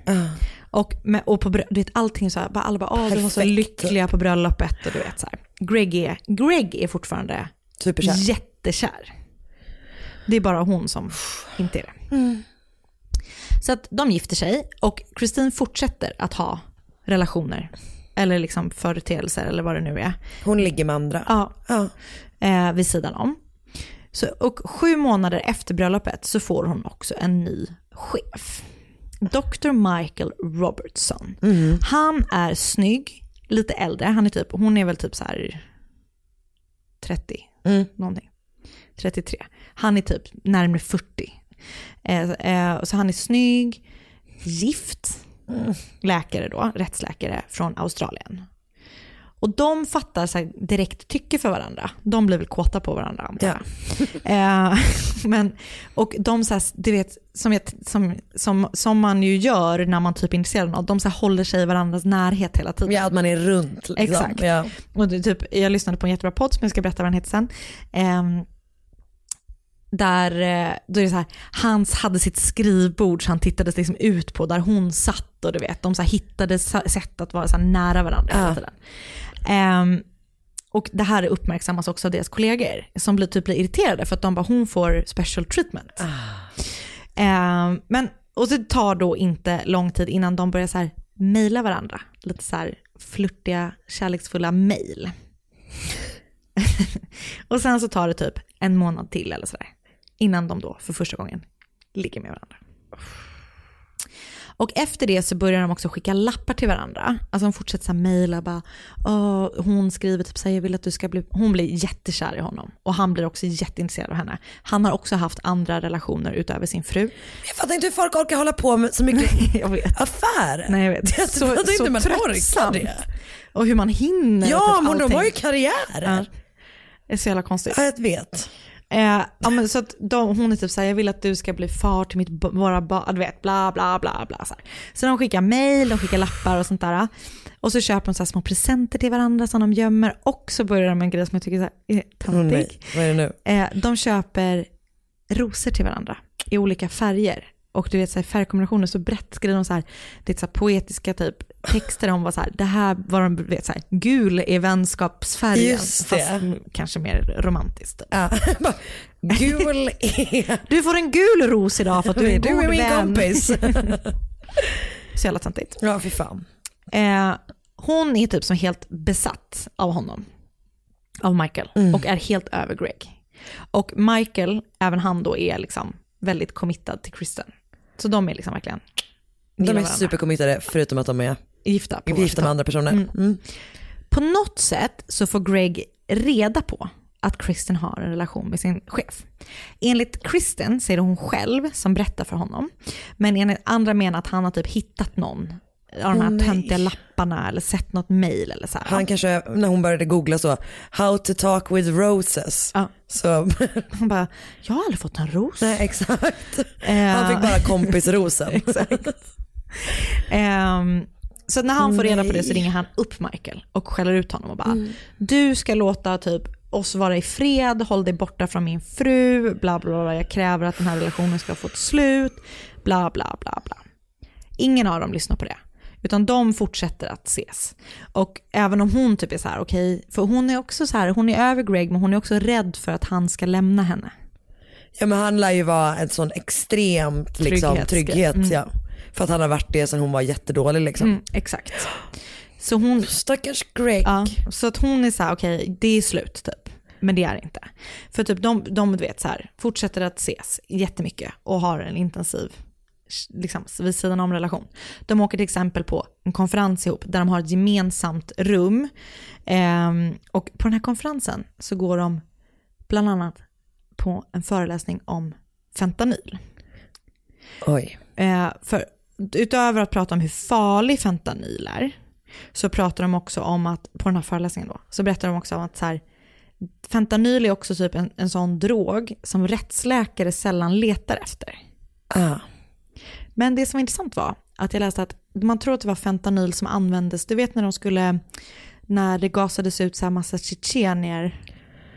Och, med, och på, du vet allting så här, bara, alla bara, åh de var så lyckliga på bröllopet och du vet så här. Greg är, Greg är fortfarande Superkär. jättekär. Det är bara hon som inte är det. Så att de gifter sig och Christine fortsätter att ha relationer. Eller liksom företeelser eller vad det nu är. Hon ligger med andra. Ja. Eh, vid sidan om. Så, och sju månader efter bröllopet så får hon också en ny chef. Dr. Michael Robertson. Han är snygg, lite äldre. Han är typ, hon är väl typ så här 30, någonting. 33. Han är typ närmare 40. Eh, eh, så han är snygg, gift, läkare då, rättsläkare från Australien. Och de fattar så direkt tycke för varandra. De blir väl kåta på varandra jag. Eh, men, och de så här, du vet, som, som, som, som man ju gör när man typ är intresserad av något, de så här håller sig i varandras närhet hela tiden. Ja, att man är runt. Liksom. Exakt. Ja. Och det, typ, jag lyssnade på en jättebra podd som jag ska berätta vad den heter sen. Ehm, där, eh, då är det så här, hans hade sitt skrivbord så han tittade liksom ut på där hon satt och du vet, de så hittade sätt att vara så nära varandra hela Ja. tiden. Ehm, och det här uppmärksammas också av deras kollegor som blir, typ blir irriterade för att de bara, hon får special treatment. Ehm, men, och det tar då inte lång tid innan de börjar så här mejla varandra. Lite så här flörtiga, kärleksfulla mejl. och sen så tar det typ en månad till eller sådär. Innan de då för första gången ligger med varandra. Och efter det så börjar de också skicka lappar till varandra. Alltså de fortsätter så här mejla, bara, hon skriver typ så här, jag vill att du ska bli, hon blir jättekär i honom. Och han blir också jätteintresserad av henne. Han har också haft andra relationer utöver sin fru. Jag fattar inte hur folk orkar hålla på med så mycket jag vet. affär. Nej jag vet. Jag fattar inte hur man orkar det. Och hur man hinner. Ja, typ men de har ju karriärer. Ja. Det är så jävla konstigt. Ja, jag vet. Eh, ja, men så att de, hon är typ såhär, jag vill att du ska bli far till mitt, våra barn, du vet, bla bla bla bla. Så, här. så de skickar mail, de skickar lappar och sånt där. Och så köper de så små presenter till varandra som de gömmer. Och så börjar de med en grej som jag tycker är, här, är töntig. Vad är det nu? Eh, de köper rosor till varandra i olika färger. Och du vet så här, färgkombinationer så brett skriver de så här, det är så här poetiska typ texter om vad så här, det här var de vet så här, gul är vänskapsfärgen. Just det. Fast kanske mer romantiskt. Ja. Gul är... Du får en gul ros idag för att du är en Du är god min vän. kompis. Så jävla töntigt. Ja, fy fan. Eh, hon är typ som helt besatt av honom. Av Michael. Mm. Och är helt över Greg. Och Michael, även han då, är liksom väldigt committad till Kristen. Så de är liksom verkligen De är supercommittade förutom att de är gifta. på gifta med andra personer. Mm. Mm. På något sätt så får Greg reda på att Kristen har en relation med sin chef. Enligt Kristen så är det hon själv som berättar för honom. Men enligt andra menar att han har typ hittat någon av de här nej. töntiga lapparna eller sett något mail eller så här. Han kanske, när hon började googla så, how to talk with roses. Ja. Så, Han bara, jag har aldrig fått en ros. nej exakt. Eh, Han fick bara kompisrosen. Exakt. Ehm, så när han får reda på det så ringer han upp Michael och skäller ut honom och bara, Mm. du ska låta typ oss vara i fred, håll dig borta från min fru, bla bla bla, jag kräver att den här relationen ska få ett slut, bla bla bla bla. Ingen av dem lyssnar på det. Utan de fortsätter att ses. Och även om hon typ är så här, okej, för hon är också så här, hon är över Greg men hon är också rädd för att han ska lämna henne. Ja men han lär ju vara en sån extremt liksom, trygghet. Mm. Ja. För att han har varit det sen hon var jättedålig liksom. Mm, exakt. Så hon, Stackars Greg. Ja, så att hon är så här, okej, det är slut typ. Men det är det inte. För typ de, de vet så här, fortsätter att ses jättemycket och har en intensiv, liksom vid sidan om relation. De åker till exempel på en konferens ihop där de har ett gemensamt rum. Ehm, och på den här konferensen så går de bland annat på en föreläsning om fentanyl. Oj. Eh, för utöver att prata om hur farlig fentanyl är, så pratar de också om att, på den här föreläsningen då, så berättar de också om att så här, fentanyl är också typ en, en sån drog som rättsläkare sällan letar efter. Ah. Men det som var intressant var att jag läste att man tror att det var fentanyl som användes, du vet när de skulle, när det gasades ut så här massa tjetjenier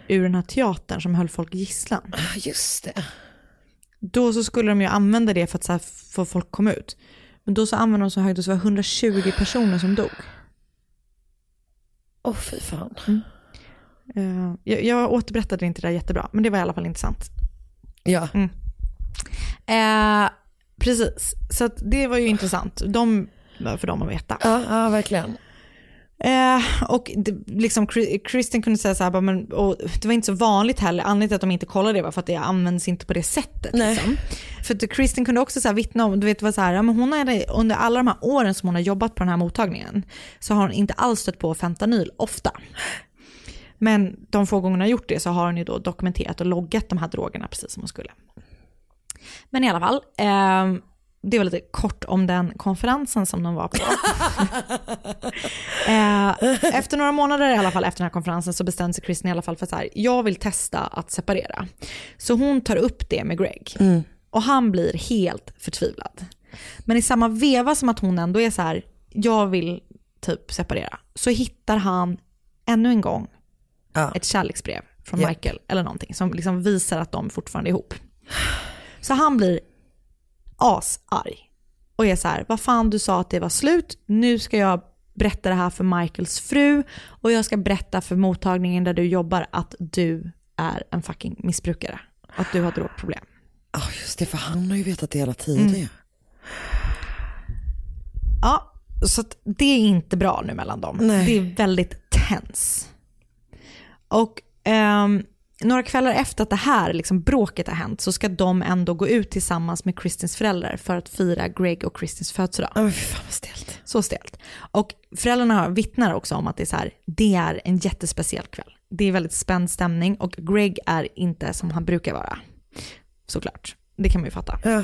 ur den här teatern som höll folk gisslan. Ah, Just det. Då så skulle de ju använda det för att så här få folk komma ut. Men då så använde de så högt, så det var 120 personer som dog. Åh oh, fy fan. Eh, jag, jag återberättade inte det där jättebra, men det var i alla fall intressant. Ja. Mm. Eh, precis, så det var ju intressant. De, för dem att veta. Ja, ja verkligen. Eh, och det, liksom, Kristen kunde säga så här, men, det var inte så vanligt heller, anledningen till att de inte kollade det var för att det används inte på det sättet. Liksom. För att Kristen kunde också så här, vittna om, du vet vad så här, ja, men hon hade, under alla de här åren som hon har jobbat på den här mottagningen så har hon inte alls stött på fentanyl ofta. Men de få gångerna hon har gjort det så har hon ju då dokumenterat och loggat de här drogerna precis som hon skulle. Men i alla fall, eh, det var lite kort om den konferensen som de var på. eh, efter några månader i alla fall efter den här konferensen så bestämde sig Kristen i alla fall för så här, jag vill testa att separera. Så hon tar upp det med Greg. Och han blir helt förtvivlad. Men i samma veva som att hon ändå är så här, jag vill typ separera, så hittar han ännu en gång Ja. ett kärleksbrev från Japp. Michael eller någonting som liksom visar att de fortfarande är ihop. Så han blir asarg och är så här, vad fan du sa att det var slut, nu ska jag berätta det här för Michaels fru och jag ska berätta för mottagningen där du jobbar att du är en fucking missbrukare. Att du har drogproblem. Ja just det, för han har ju vetat det hela tiden ju. Ja, så det är inte bra nu mellan dem. Nej. Det är väldigt tens. Och ehm, några kvällar efter att det här liksom, bråket har hänt så ska de ändå gå ut tillsammans med Kristins föräldrar för att fira Greg och Kristins födelsedag. Fy fan vad stelt. Så stelt. Och föräldrarna vittnar också om att det är, så här, det är en jättespeciell kväll. Det är väldigt spänd stämning och Greg är inte som han brukar vara. Såklart. Det kan man ju fatta. Ja.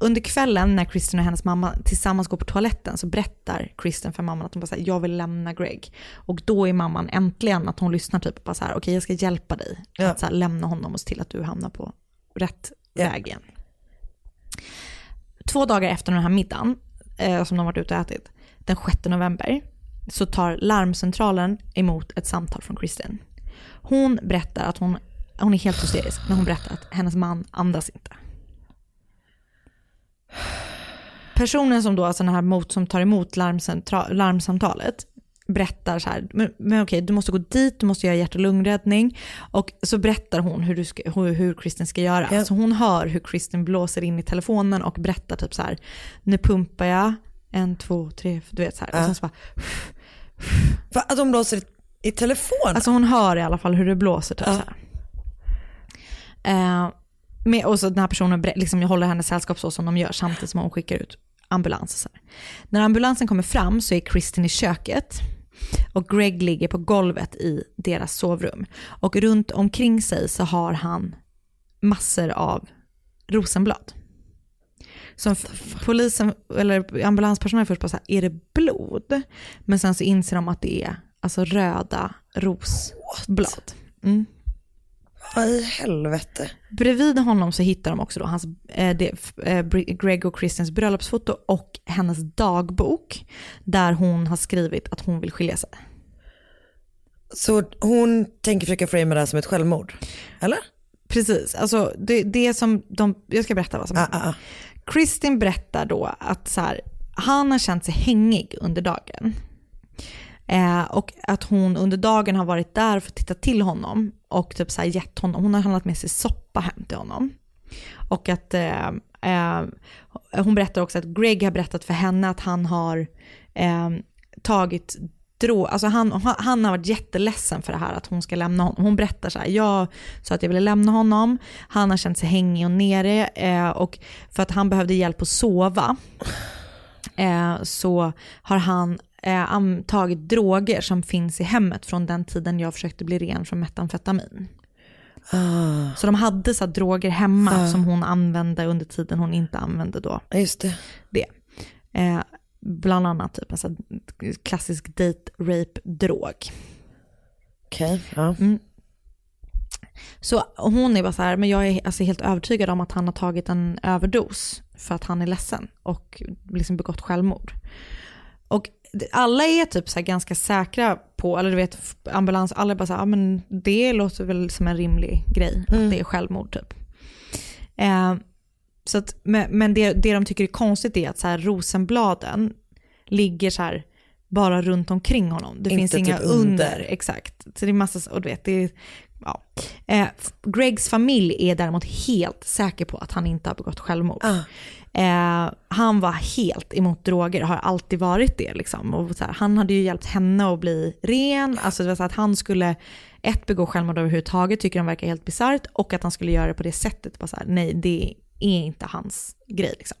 Under kvällen när Kristen och hennes mamma tillsammans går på toaletten så berättar Kristen för mamman att hon bara säger jag vill lämna Greg. Och då är mamman äntligen att hon lyssnar typ och bara så här okej jag ska hjälpa dig Ja. att så här, lämna honom och se till att du hamnar på rätt Ja. väg igen. Två dagar efter den här middagen eh, som de varit ute och ätit, den 6 november, så tar larmcentralen emot ett samtal från Kristen. Hon berättar att hon, hon är helt hysterisk när hon berättar att hennes man andas inte. Personen som då, alltså den här mot, som tar emot larmsamtalet, berättar så här, men, men okej, du måste gå dit, du måste göra hjärt och lungräddning. Och så berättar hon hur, du ska, hur, hur Kristen ska göra. Ja. Så hon hör hur Kristen blåser in i telefonen och berättar typ så här, nu pumpar jag, en, två, tre, du vet så här. Och Ja. sen så bara, För att de blåser i, i telefon? Alltså hon hör i alla fall hur det blåser. Typ, Ja. så här. Eh, med, och så den här personen liksom, jag håller hennes sällskap så som de gör samtidigt som hon skickar ut ambulans. och Så här. När ambulansen kommer fram så är Kristin i köket och Greg ligger på golvet i deras sovrum. Och runt omkring sig så har han massor av rosenblad. Så polisen, eller ambulanspersonalen först bara så här, är det blod? Men sen så inser de att det är alltså röda rosblad. Mm. Vad i helvete? Bredvid honom så hittar de också då hans, eh, det, eh, Greg och Kristens bröllopsfoto och hennes dagbok där hon har skrivit att hon vill skilja sig. Så hon tänker försöka framea det här som ett självmord? Eller? Precis, alltså det, det som de, jag ska berätta vad som Ah, hände. ah, ah. Kristin berättar då att så här, han har känt sig hängig under dagen. Eh, och att hon under dagen har varit där för att titta till honom och typ så här gett honom, hon har handlat med sig soppa hem till honom. Och att eh, eh, hon berättar också att Greg har berättat för henne att han har eh, tagit drog, alltså han, han har varit jätteledsen för det här att hon ska lämna honom. Hon berättar så här, jag sa att jag ville lämna honom, han har känt sig hängig och nere eh, och för att han behövde hjälp att sova eh, så har han eh, tagit droger som finns i hemmet från den tiden jag försökte bli ren från metamfetamin. Ah, Så de hade så droger hemma Ah. som hon använde under tiden hon inte använde då just det. det. Eh, bland annat typ här klassisk date rape drog. Okej, ja. Så hon är bara så här, men jag är alltså helt övertygad om att han har tagit en överdos för att han är ledsen och liksom begått självmord. Och alla är typ så ganska säkra på, eller du vet ambulans, alla är bara så här, ja, men det låter väl som en rimlig grej, att det är självmord typ. Eh, så att, men men det, det de tycker är konstigt är att så här, rosenbladen ligger så här bara runt omkring honom. Det Inte finns inga typ under. under. Exakt. Så det är massa, och du vet, det är, ja. Eh, Gregs familj är däremot helt säker på att han inte har begått självmord. Ah. Eh, han var helt emot droger, har alltid varit det. Liksom. Och här, han hade ju hjälpt henne att bli ren. Alltså det var så att han skulle, ett, begå självmord överhuvudtaget, tycker de verkar helt bisarrt. Och att han skulle göra det på det sättet. Bara så här, nej, det är inte hans grej. Liksom.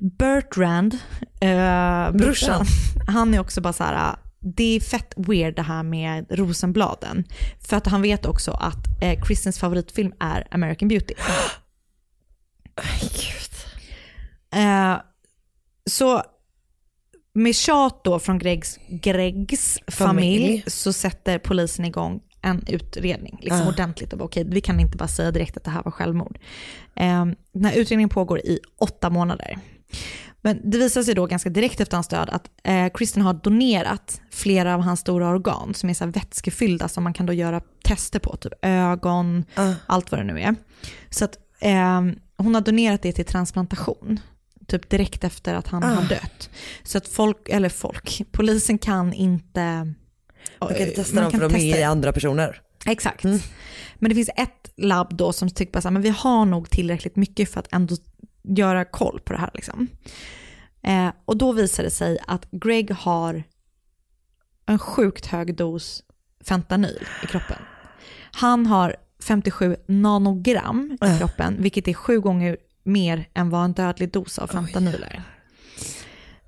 Bertrand, eh, brorsan, han är också bara så här, det är fett weird det här med rosenbladen. För att han vet också att eh, Kristens favoritfilm är American Beauty. Eh, så med tjat då från Gregs, Gregs familj, Familj. så sätter polisen igång en utredning liksom Ah. ordentligt. Och bara, okej, vi kan inte bara säga direkt att det här var självmord. Eh, den här utredningen pågår i åtta månader. Men det visar sig då ganska direkt efter hans död att eh, Kristen har donerat flera av hans stora organ som är så vätskefyllda som man kan då göra tester på, typ ögon, Ah. allt vad det nu är. Så att eh, hon har donerat det till transplantation, typ direkt efter att han Ah. har dött. Så att folk, eller folk, polisen kan inte... Man kan inte testa man dem för de är testa i andra personer. Exakt. Men det finns ett labb då som tycker men vi har nog tillräckligt mycket för att ändå göra koll på det här. Liksom. Eh, och då visar det sig att Greg har en sjukt hög dos fentanyl i kroppen. Han har 57 nanogram i kroppen, vilket är sju gånger mer än vad en dödlig dos av fentanyl är.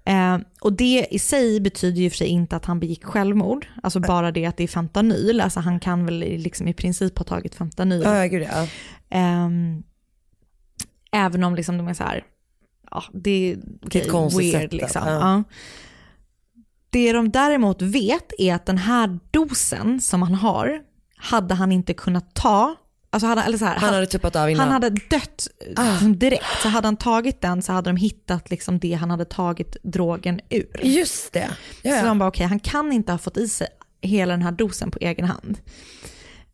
Eh, och det i sig betyder ju för sig inte att han begick självmord, alltså bara det att det är fentanyl, alltså han kan väl liksom i princip ha tagit fentanyl. Ja, gud ja. Ehm, även om liksom de är så här, ja det, är weird sätt, liksom. ja. Ja. Det de däremot vet är att den här dosen som han har, hade han inte kunnat ta, alltså hade, eller så här, Han hade tuppat av innan. han hade dött liksom direkt, så hade han tagit den så hade de hittat liksom det han hade tagit drogen ur. Just det. Ja, Så de bara, okej, han kan inte ha fått i sig hela den här dosen på egen hand.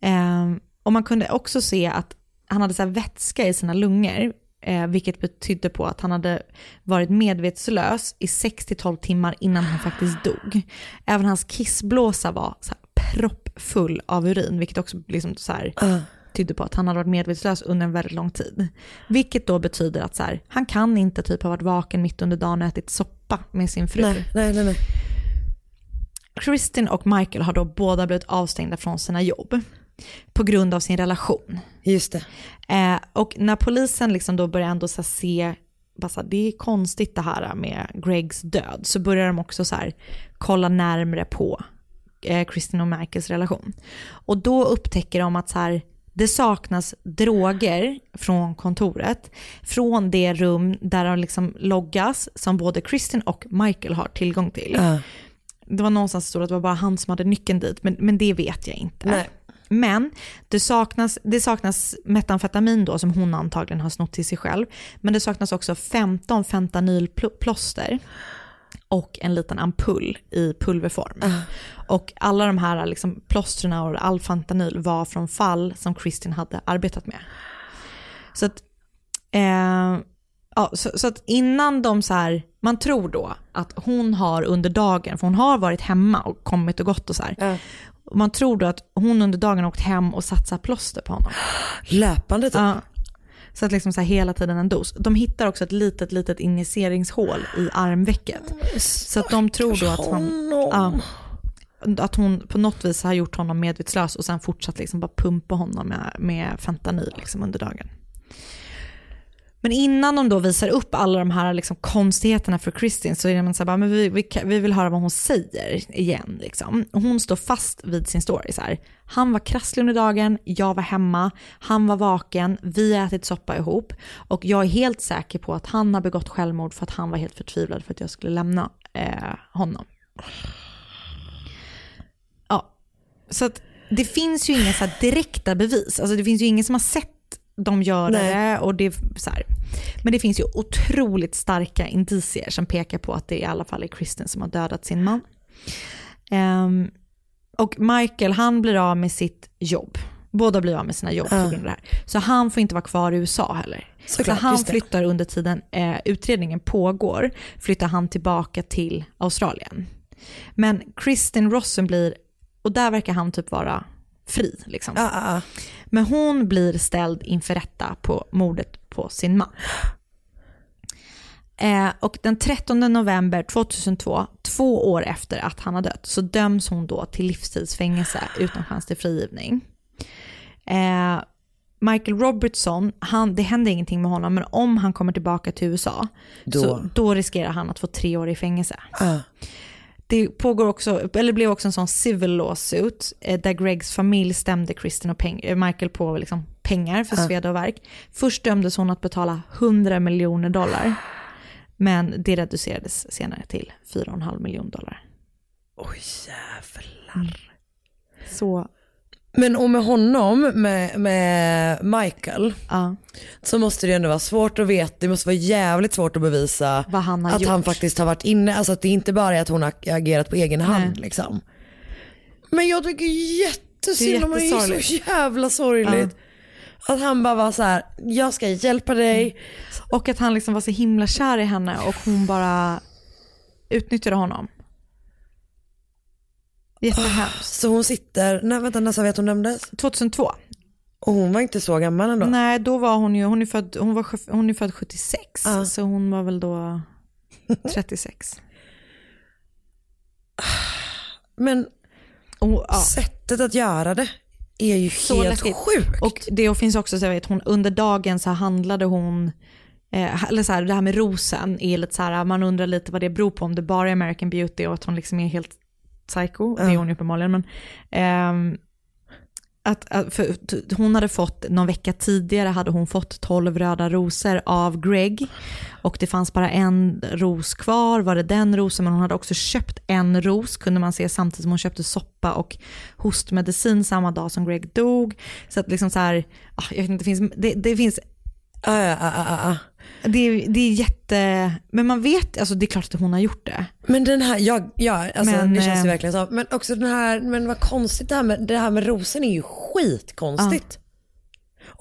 Ehm, och man kunde också se att han hade så vätska i sina lungor, eh, vilket betydde på att han hade varit medvetslös i 6-12 timmar innan han faktiskt dog. Även hans kissblåsa var så proppfull av urin, vilket också liksom så här, tydde på att han hade varit medvetslös under en väldigt lång tid. Vilket då betyder att så här, han kan inte typ ha varit vaken mitt under dagen och ätit soppa med sin fru. Nej, nej, nej. nej. Kristin och Michael har då båda blivit avstängda från sina jobb på grund av sin relation. Just det. Eh, och när polisen liksom då börjar ändå så se, bara det är konstigt det här med Gregs död, så börjar de också så kolla närmre på eh, Kristin och Michaels relation. Och då upptäcker de att så här, det saknas droger från kontoret, från det rum där de liksom loggas, som både Kristin och Michael har tillgång till. Ja. Det var någonstans stod att det var bara han som hade nyckeln dit, men, men det vet jag inte. Nej. Men det saknas, det saknas metamfetamin då som hon antagligen har snott till sig själv. Men det saknas också 15 fentanylplåster och en liten ampull i pulverform. Och alla de här liksom, plåstren och all fentanyl var från fall som Kristin hade arbetat med. Så att, eh, ja, så, så att innan de så här, man tror då att hon har under dagen, för hon har varit hemma och kommit och gått och så här. Och man tror då att hon under dagen har åkt hem och satt så plåster på honom. Löpande typ. Ja. Så att liksom så här hela tiden en dos. De hittar också ett litet, litet injiceringshål i armvecket. Så att de tror då att hon, ja, att hon på något vis har gjort honom medvetslös och sen fortsatt liksom bara pumpa honom med, med fentanyl liksom under dagen. Men innan de då visar upp alla de här liksom konstigheterna för Kristin så är man så här, men vi, vi, vi vill höra vad hon säger igen. Liksom. Och hon står fast vid sin story. Så här. Han var krasslig under dagen, jag var hemma, han var vaken, vi har ätit soppa ihop och jag är helt säker på att han har begått självmord för att han var helt förtvivlad för att jag skulle lämna eh, honom. Ja, så att det finns ju inga så här direkta bevis. Alltså det finns ju ingen som har sett dem göra Nej. det. Och det så här. Men det finns ju otroligt starka indicier som pekar på att det i alla fall är Kristen som har dödat sin man. Ehm, och Michael, han blir av med sitt jobb. Båda blir av med sina jobb på grund av det här. Så han får inte vara kvar i USA heller. Såklart, så han flyttar under tiden eh, utredningen pågår, flyttar han tillbaka till Australien. Men Kristin Rossen blir, och där verkar han typ vara fri. Liksom. Ja, ja, ja. Men hon blir ställd inför rätta på mordet på sin man. Eh, och den 13 november 2002, två år efter att han har dött, så döms hon då till livstidsfängelse utan chans till frigivning. Eh, Michael Robertson, han, det händer ingenting med honom, men om han kommer tillbaka till USA, Då. Så, då riskerar han att få tre år i fängelse. Det pågår också, eller blev också en sån civil lawsuit eh, där Gregs familj stämde Kristin och peng, eh, Michael på liksom pengar för sveda och verk. Först dömdes hon att betala 100 miljoner dollar. Men det reducerades senare till 4,5 miljoner dollar. Oj jävlar. Så, Men och med honom, med, med Michael, ja, så måste det ändå vara svårt att veta, det måste vara jävligt svårt att bevisa han att gjort. han faktiskt har varit inne, alltså att det inte bara är att hon har agerat på egen hand liksom. Men jag tycker jättesynd om det är så jävla sorgligt. Att han bara var så här: jag ska hjälpa dig. Och att han liksom var så himla kär i henne och hon bara utnyttjade honom. Jättehemskt. Så hon sitter, nej vänta när sa vi att hon dömdes? 2002. Och hon var inte så gammal ändå. Nej, då var hon ju, hon är född, hon var, hon är född 76, Ja. så hon var väl då 36. Men Och, ja. sättet att göra det är ju Så helt läskigt. sjukt. Och det finns också, så jag vet, hon, under dagen så handlade hon, eh, eller så här, det här med rosen är lite så här, man undrar lite vad det beror på, om det bara är American Beauty och att hon liksom är helt psycho, det är hon ju uppenbarligen, men ehm, att, att för, hon hade fått, någon vecka tidigare hade hon fått 12 röda rosor av Greg och det fanns bara en ros kvar, var det den rosen, men hon hade också köpt en ros kunde man se samtidigt som hon köpte soppa och hostmedicin samma dag som Greg dog. Så att liksom så här, ah, jag vet inte, det finns, det, det finns ah, ah, ah. Det, är- det är jätte, men man vet, alltså det är klart att hon har gjort det. Men den här, ja, ja alltså Men, det känns ju eh, verkligen så. Men också den här, men vad konstigt det här med, det här med rosen är ju skitkonstigt.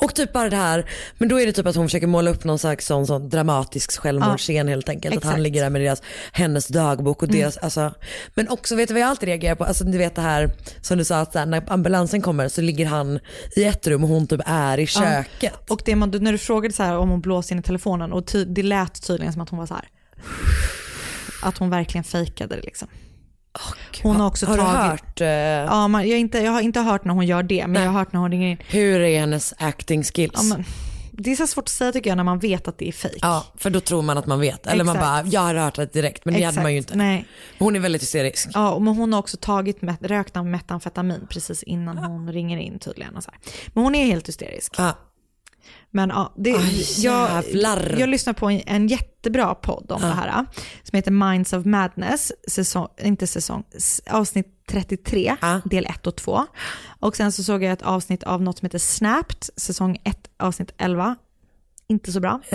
Och typ bara det här, men då är det typ att hon försöker måla upp någon slags sån, sån dramatisk självmordsscen helt enkelt. Att Exakt. han ligger där med deras, hennes dagbok och Mm. deras, alltså. Men också vet du vad jag alltid reagerar på? Alltså du vet det här som du sa att här, när ambulansen kommer så ligger han i ett rum och hon typ är i köket. Och det man, när du frågade så här om hon blåste in i telefonen och ty, det lät tydligen som att hon var så här. Att hon verkligen fejkade det liksom. Hon har också har tagit... du hört eh, Ja, man, jag, har inte, jag har inte hört när hon gör det, men jag har hört när hon ringer in. hur är hennes acting skills? Ja, men, det är så svårt att säga tycker jag när man vet att det är fejk. Ja, för då tror man att man vet. Eller man Exakt. bara, jag har hört det direkt. Men det hade man ju inte. Nej. Hon är väldigt hysterisk. Ja, men hon har också tagit rökt metamfetamin precis innan hon ringer in tydligen. Och så här. Men hon är helt hysterisk. Ja. Men ja, det, Aj, jag, jag lyssnar på en, en jättebra podd om det här som heter Minds of Madness, säsong, inte säsong, avsnitt 33, del 1 och 2. Och sen så såg jag ett avsnitt av något som heter Snapped, säsong 1, avsnitt 11. Inte så bra.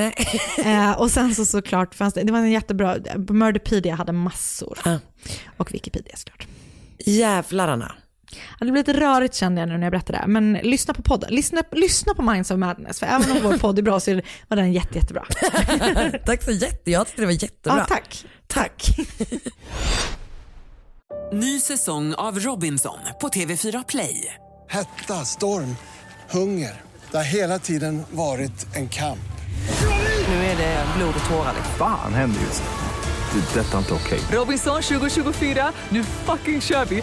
eh, och sen så såklart fanns det, det var en jättebra, Murderpedia hade massor. Och Wikipedia såklart. Jävlar Anna. Ja, det blir lite rörigt kände jag nu när jag berättade det. här, Men lyssna på podden. Lyssna, lyssna på Minds of Madness. För även om vår podd är bra så är det- var den jätte, jättebra. tack så jätte, jag tyckte det var jättebra. Ja, tack. Tack. Ny säsong av Robinson på TV4 Play. Hetta, storm, hunger. Det har hela tiden varit en kamp. Nu är det blod och tårar. Fan händer just det. Det är detta inte okej. Robinson 2024, nu fucking kör vi!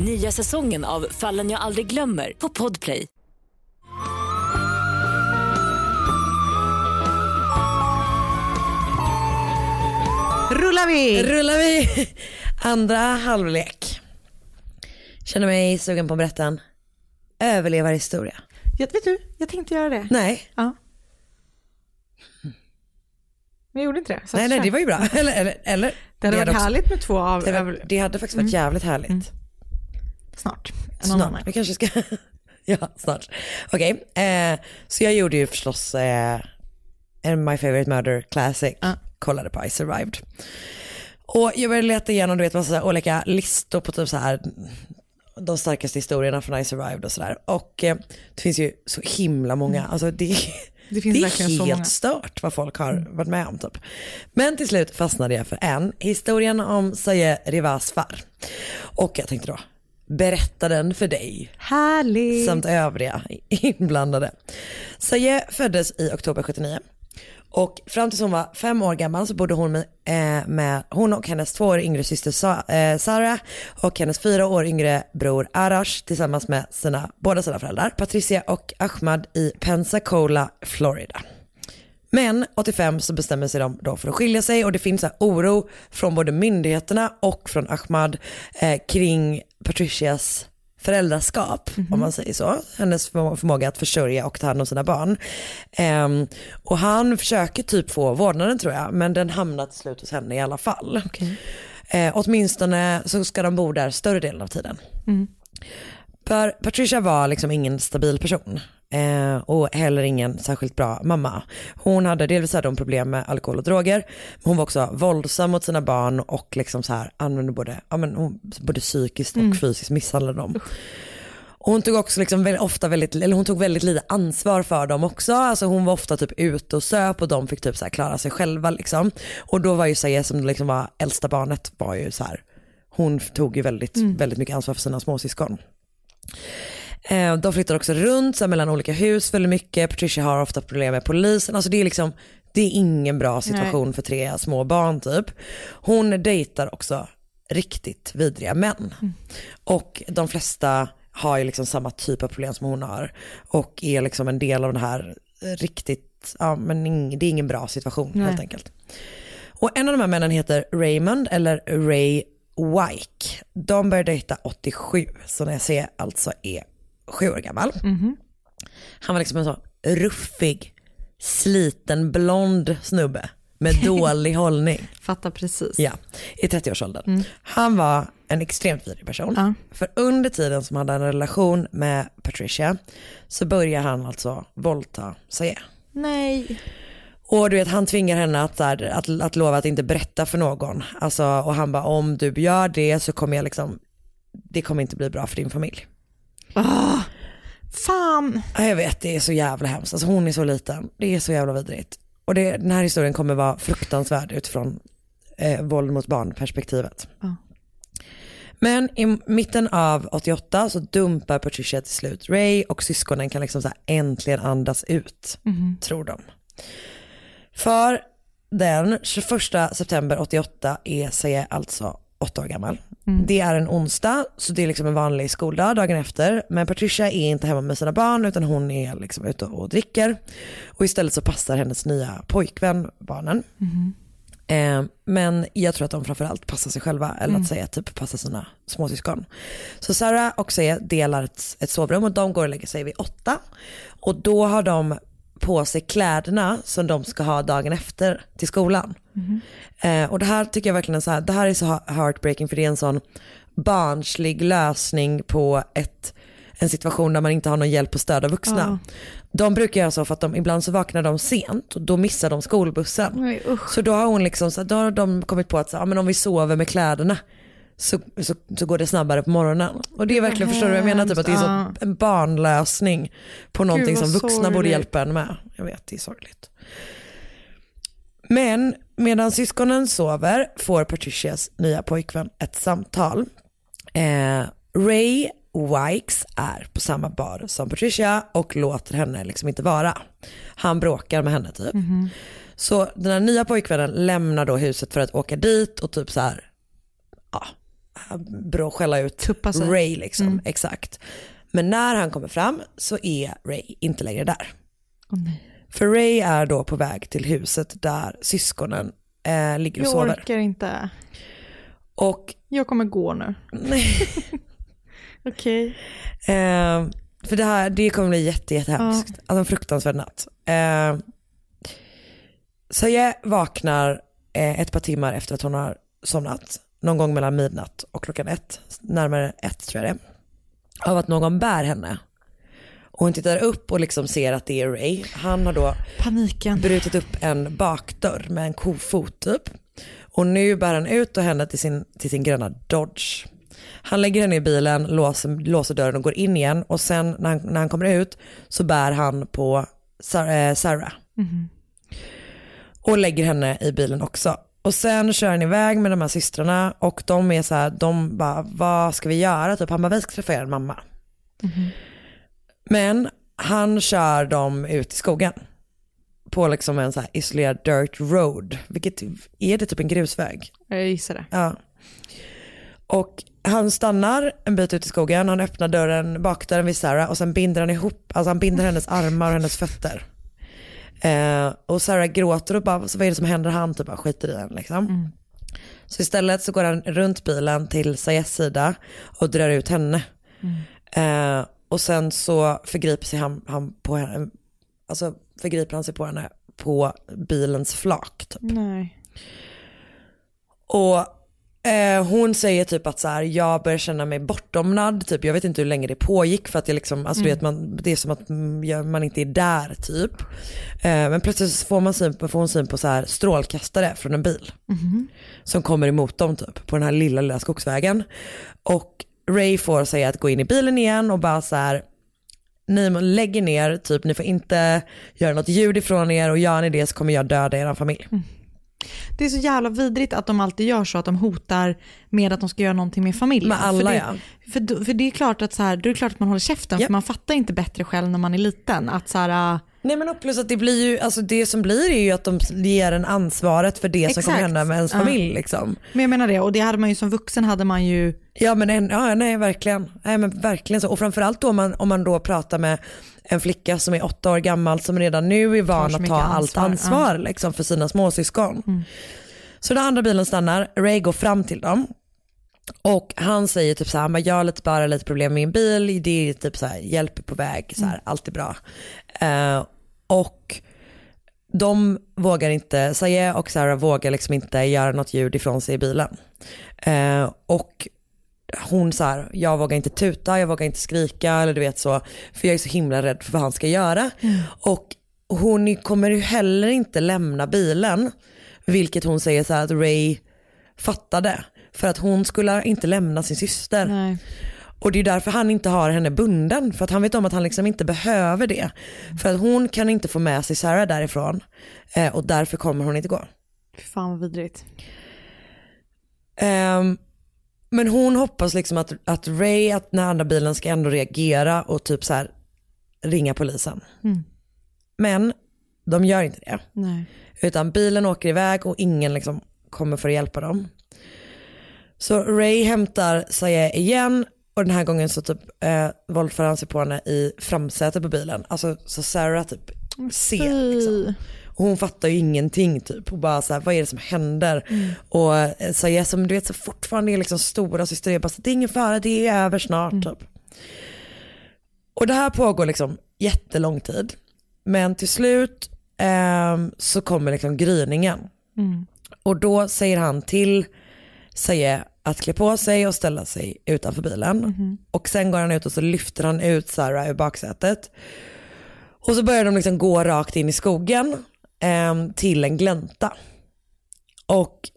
Nya säsongen av Fallen jag aldrig glömmer på Podplay. Rullar vi! Rullar vi. Andra halvlek. Känner mig sugen på att berätta en överlevarhistoria. Jag, vet du, jag tänkte göra det. Nej. Ja. Men jag gjorde inte det. så Nej, nej det var ju bra. Eller, eller, eller. Det hade varit härligt med två av... Det, var, det hade faktiskt varit Mm. jävligt härligt. Snart. Snart. Vi kanske ska, ja snart. Okej, eh, så jag gjorde ju förstås eh, en My Favorite Murder Classic, kollade på I Survived. Och jag började leta igenom du vet, massa olika listor på typ så här de starkaste historierna från I Survived och sådär. Och eh, det finns ju så himla många, alltså det, Mm. Det finns det är helt stört vad folk har varit med om typ. Men till slut fastnade jag för en, historien om Saye Rivas far. Och jag tänkte då, berätta den för dig Härligt. samt övriga inblandade. Saye föddes i oktober 79 och fram tills hon var fem år gammal så bodde hon med, eh, med hon och hennes två år yngre syster Sa, eh, Sarah och hennes fyra år yngre bror Arash tillsammans med sina, båda sina föräldrar Patricia och Ahmad i Pensacola, Florida. Men 85 så bestämmer sig de då för att skilja sig och det finns oro från både myndigheterna och från Ahmad eh, kring Patricias föräldraskap, om man säger så. Hennes förmåga att försörja och ta hand om sina barn. Ehm, och han försöker typ få vårdnaden tror jag, men den hamnar till slut hos henne i alla fall. Eh, åtminstone så ska de bo där större delen av tiden. Mm. Patricia var liksom ingen stabil person. Eh, och heller ingen särskilt bra mamma. Hon hade delvis hade hon problem med alkohol och droger. Men hon var också våldsam mot sina barn och liksom så här använde både, ja, men hon, både psykiskt och Mm. fysiskt misshandlade dem. Och hon tog också liksom väldigt, ofta väldigt, eller hon tog väldigt lite ansvar för dem också. Alltså hon var ofta typ ute och söp och de fick typ så klara sig själva liksom. Och då var ju Sayeh som liksom var äldsta barnet var ju så här, hon tog ju väldigt, Mm. väldigt mycket ansvar för sina småsyskon. Eh, de flyttar också runt så här, mellan olika hus väldigt mycket. Patricia har ofta problem med polisen. Alltså det är liksom, det är ingen bra situation för tre små barn typ. Hon dejtar också riktigt vidriga män. Och de flesta har ju liksom samma typ av problem som hon har. Och är liksom en del av den här riktigt, ja men ing, det är ingen bra situation Nej. helt enkelt. Och en av de här männen heter Raymond eller Ray Wyke. De började dejta 87, så när jag ser alltså är sju år gammal. Han var liksom en sån ruffig, sliten, blond snubbe med dålig hållning. Fattar precis. Ja, i 30-årsåldern. Han var en extremt vidrig person. Ja. För under tiden som han hade en relation med Patricia så började han alltså våldta Sayeh. Nej. Och du vet han tvingar henne att, här, att, att lova att inte berätta för någon. Alltså, och han bara om du gör det så kommer jag liksom, det kommer inte bli bra för din familj. Ah, fan. Ja, Jag vet, det är så jävla hemskt. Alltså hon är så liten, det är så jävla vidrigt. Och det, den här historien kommer vara fruktansvärd utifrån eh, våld mot barn perspektivet. Ja. Men i mitten av 88 så dumpar Patricia till slut Ray och syskonen kan liksom så här äntligen andas ut, tror de. För den 21 september 88 är Sayeh alltså åtta år gammal. Det är en onsdag, så det är liksom en vanlig skoldag dagen efter. Men Patricia är inte hemma med sina barn utan hon är liksom ute och dricker. Och istället så passar hennes nya pojkvän barnen. Eh, men jag tror att de framförallt passar sig själva, eller att säga typ passar sina småsyskon. Så Sarah och Sayeh delar ett, ett sovrum och de går och lägger sig vid åtta. Och då har de på sig kläderna som de ska ha dagen efter till skolan. Eh, och det här tycker jag verkligen är så här, det här är så heartbreaking för det är en sån barnslig lösning på ett, en situation där man inte har någon hjälp och stöd av vuxna. De brukar göra så för att de, ibland så vaknar de sent och då missar de skolbussen. Usch. Så då har hon liksom, så då har de kommit på att så, ja, men om vi sover med kläderna så, så, så går det snabbare på morgonen. Och det är verkligen, förstår du vad jag menar? Typ att det är så en barnlösning på någonting vad som vuxna borde sorgligt. hjälpa en med. Jag vet, det är sorgligt. Men medan syskonen sover får Patricias nya pojkvän ett samtal. Eh, Ray Wikes är på samma bar som Patricia och låter henne liksom inte vara. Han bråkar med henne typ. Så den här nya pojkvännen lämnar då huset för att åka dit och typ så här, ja, bra skälla ut. Ray liksom. Exakt. Men när han kommer fram så är Ray inte längre där. Nej. För Ray är då på väg till huset där syskonen eh, ligger och Jag sover. orkar inte. Och Jag kommer gå nu. Okej. Eh, för det här, det kommer bli jätte, jättehemskt. Alltså en fruktansvärd natt. Eh, så jag vaknar eh, ett par timmar efter att hon har somnat. Någon gång mellan midnatt och klockan ett. Närmare ett tror jag det. Av att någon bär henne. Och hon tittar upp och liksom ser att det är Ray. Han har då Paniken. brutit upp en bakdörr med en kofot typ. Och nu bär han ut och henne till sin, till sin gröna Dodge. Han lägger henne i bilen, låser, låser dörren och går in igen och sen när han, när han kommer ut så bär han på eh, Sarah. Och lägger henne i bilen också. Och sen kör han iväg med de här systrarna och de är så här, de bara, vad ska vi göra? Typ, han bara, vi ska träffa er mamma. Men han kör dem ut i skogen. På liksom en så här isolerad dirt road. Vilket är det typ en grusväg? Jag gissar det. Ja. Och han stannar en bit ut i skogen, han öppnar dörren, bakdörren vid Sarah och sen binder han ihop, alltså han binder hennes armar och hennes fötter. Eh, och Sarah gråter och bara, så vad är det som händer? Han typ bara skiter i henne liksom. Så istället så går han runt bilen till Sayes sida och drar ut henne. Eh, och sen så förgriper sig han, han på henne, alltså förgriper han sig på henne på bilens flak typ. Nej. Och eh, hon säger typ att så här, jag börjar känna mig bortomnad, typ. jag vet inte hur länge det pågick för att jag liksom, alltså, du vet, man, det är som att mm, man inte är där typ. Eh, men plötsligt så får, man syn på, får hon syn på så här, strålkastare från en bil. Som kommer emot dem typ på den här lilla, lilla skogsvägen. Och Ray får sig att gå in i bilen igen och bara så här, ni lägger ner, typ ni får inte göra något ljud ifrån er och gör ni det så kommer jag döda er familj. Det är så jävla vidrigt att de alltid gör så att de hotar med att de ska göra någonting med familjen. Med alla, för det, ja. För, för det är klart att så här, då är det klart att man håller käften för man fattar inte bättre själv när man är liten. Att så här, äh, Nej men och plus att det blir ju, alltså det som blir är ju att de ger en ansvaret för det som Exakt. kommer hända med ens Ja. familj liksom. men jag menar det, och det hade man ju som vuxen hade man ju Ja men en, ja, nej verkligen. Nej men verkligen så. Och framförallt då om man, om man då pratar med en flicka som är åtta år gammal som redan nu är van att ta allt ansvar, ansvar ja. liksom, för sina småsyskon. Så den andra bilen stannar, Ray går fram till dem och han säger typ så här, "Men jag har lite, bara lite problem med min bil, det är typ så här, hjälp på väg, så här, allt är bra. Eh, och de vågar inte, Saye och Sarah vågar liksom inte göra något ljud ifrån sig i bilen. Eh, och hon så här, jag vågar inte tuta, jag vågar inte skrika eller du vet så, för jag är så himla rädd för vad han ska göra. Och hon kommer ju heller inte lämna bilen, vilket hon säger så här att Ray fattade. För att hon skulle inte lämna sin syster. Nej. Och det är därför han inte har henne bunden. För att han vet om att han liksom inte behöver det. För att hon kan inte få med sig Sarah därifrån. Eh, och därför kommer hon inte gå. Fan vad vidrigt. Ehm, men hon hoppas liksom att, att Ray, att den andra bilen ska ändå reagera och typ så här ringa polisen. Mm. Men de gör inte det. Nej. Utan bilen åker iväg och ingen liksom kommer för att hjälpa dem. Så Ray hämtar Saye igen och den här gången så typ eh, våldför han sig på henne i framsätet på bilen. Alltså så Sarah typ ser liksom. Och hon fattar ju ingenting typ och bara så här, vad är det som händer? Och eh, Saye som du vet så fortfarande är liksom stora syster är bara så, det är ingen fara, det är över snart typ. Och det här pågår liksom jättelång tid. Men till slut ehm, så kommer liksom gryningen. Mm. Och då säger han till Saye att klä på sig och ställa sig utanför bilen. Och sen går han ut och så lyfter han ut Sarah ur baksätet. Och så börjar de liksom gå rakt in i skogen ehm, till en glänta. Och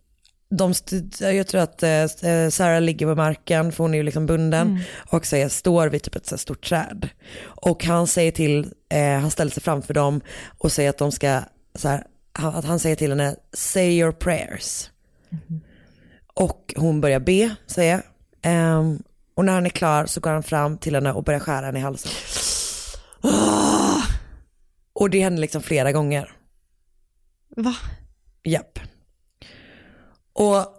de jag tror att eh, Sarah ligger på marken för hon är ju liksom bunden Mm. och säger står vid typ ett så stort träd. Och han säger till, eh, han ställer sig framför dem och säger att de ska, så här, att han säger till henne, say your prayers. Och hon börjar be, säger. Ehm, och när han är klar så går han fram till henne och börjar skära henne i halsen. Och det händer liksom flera gånger. Va? Japp. Och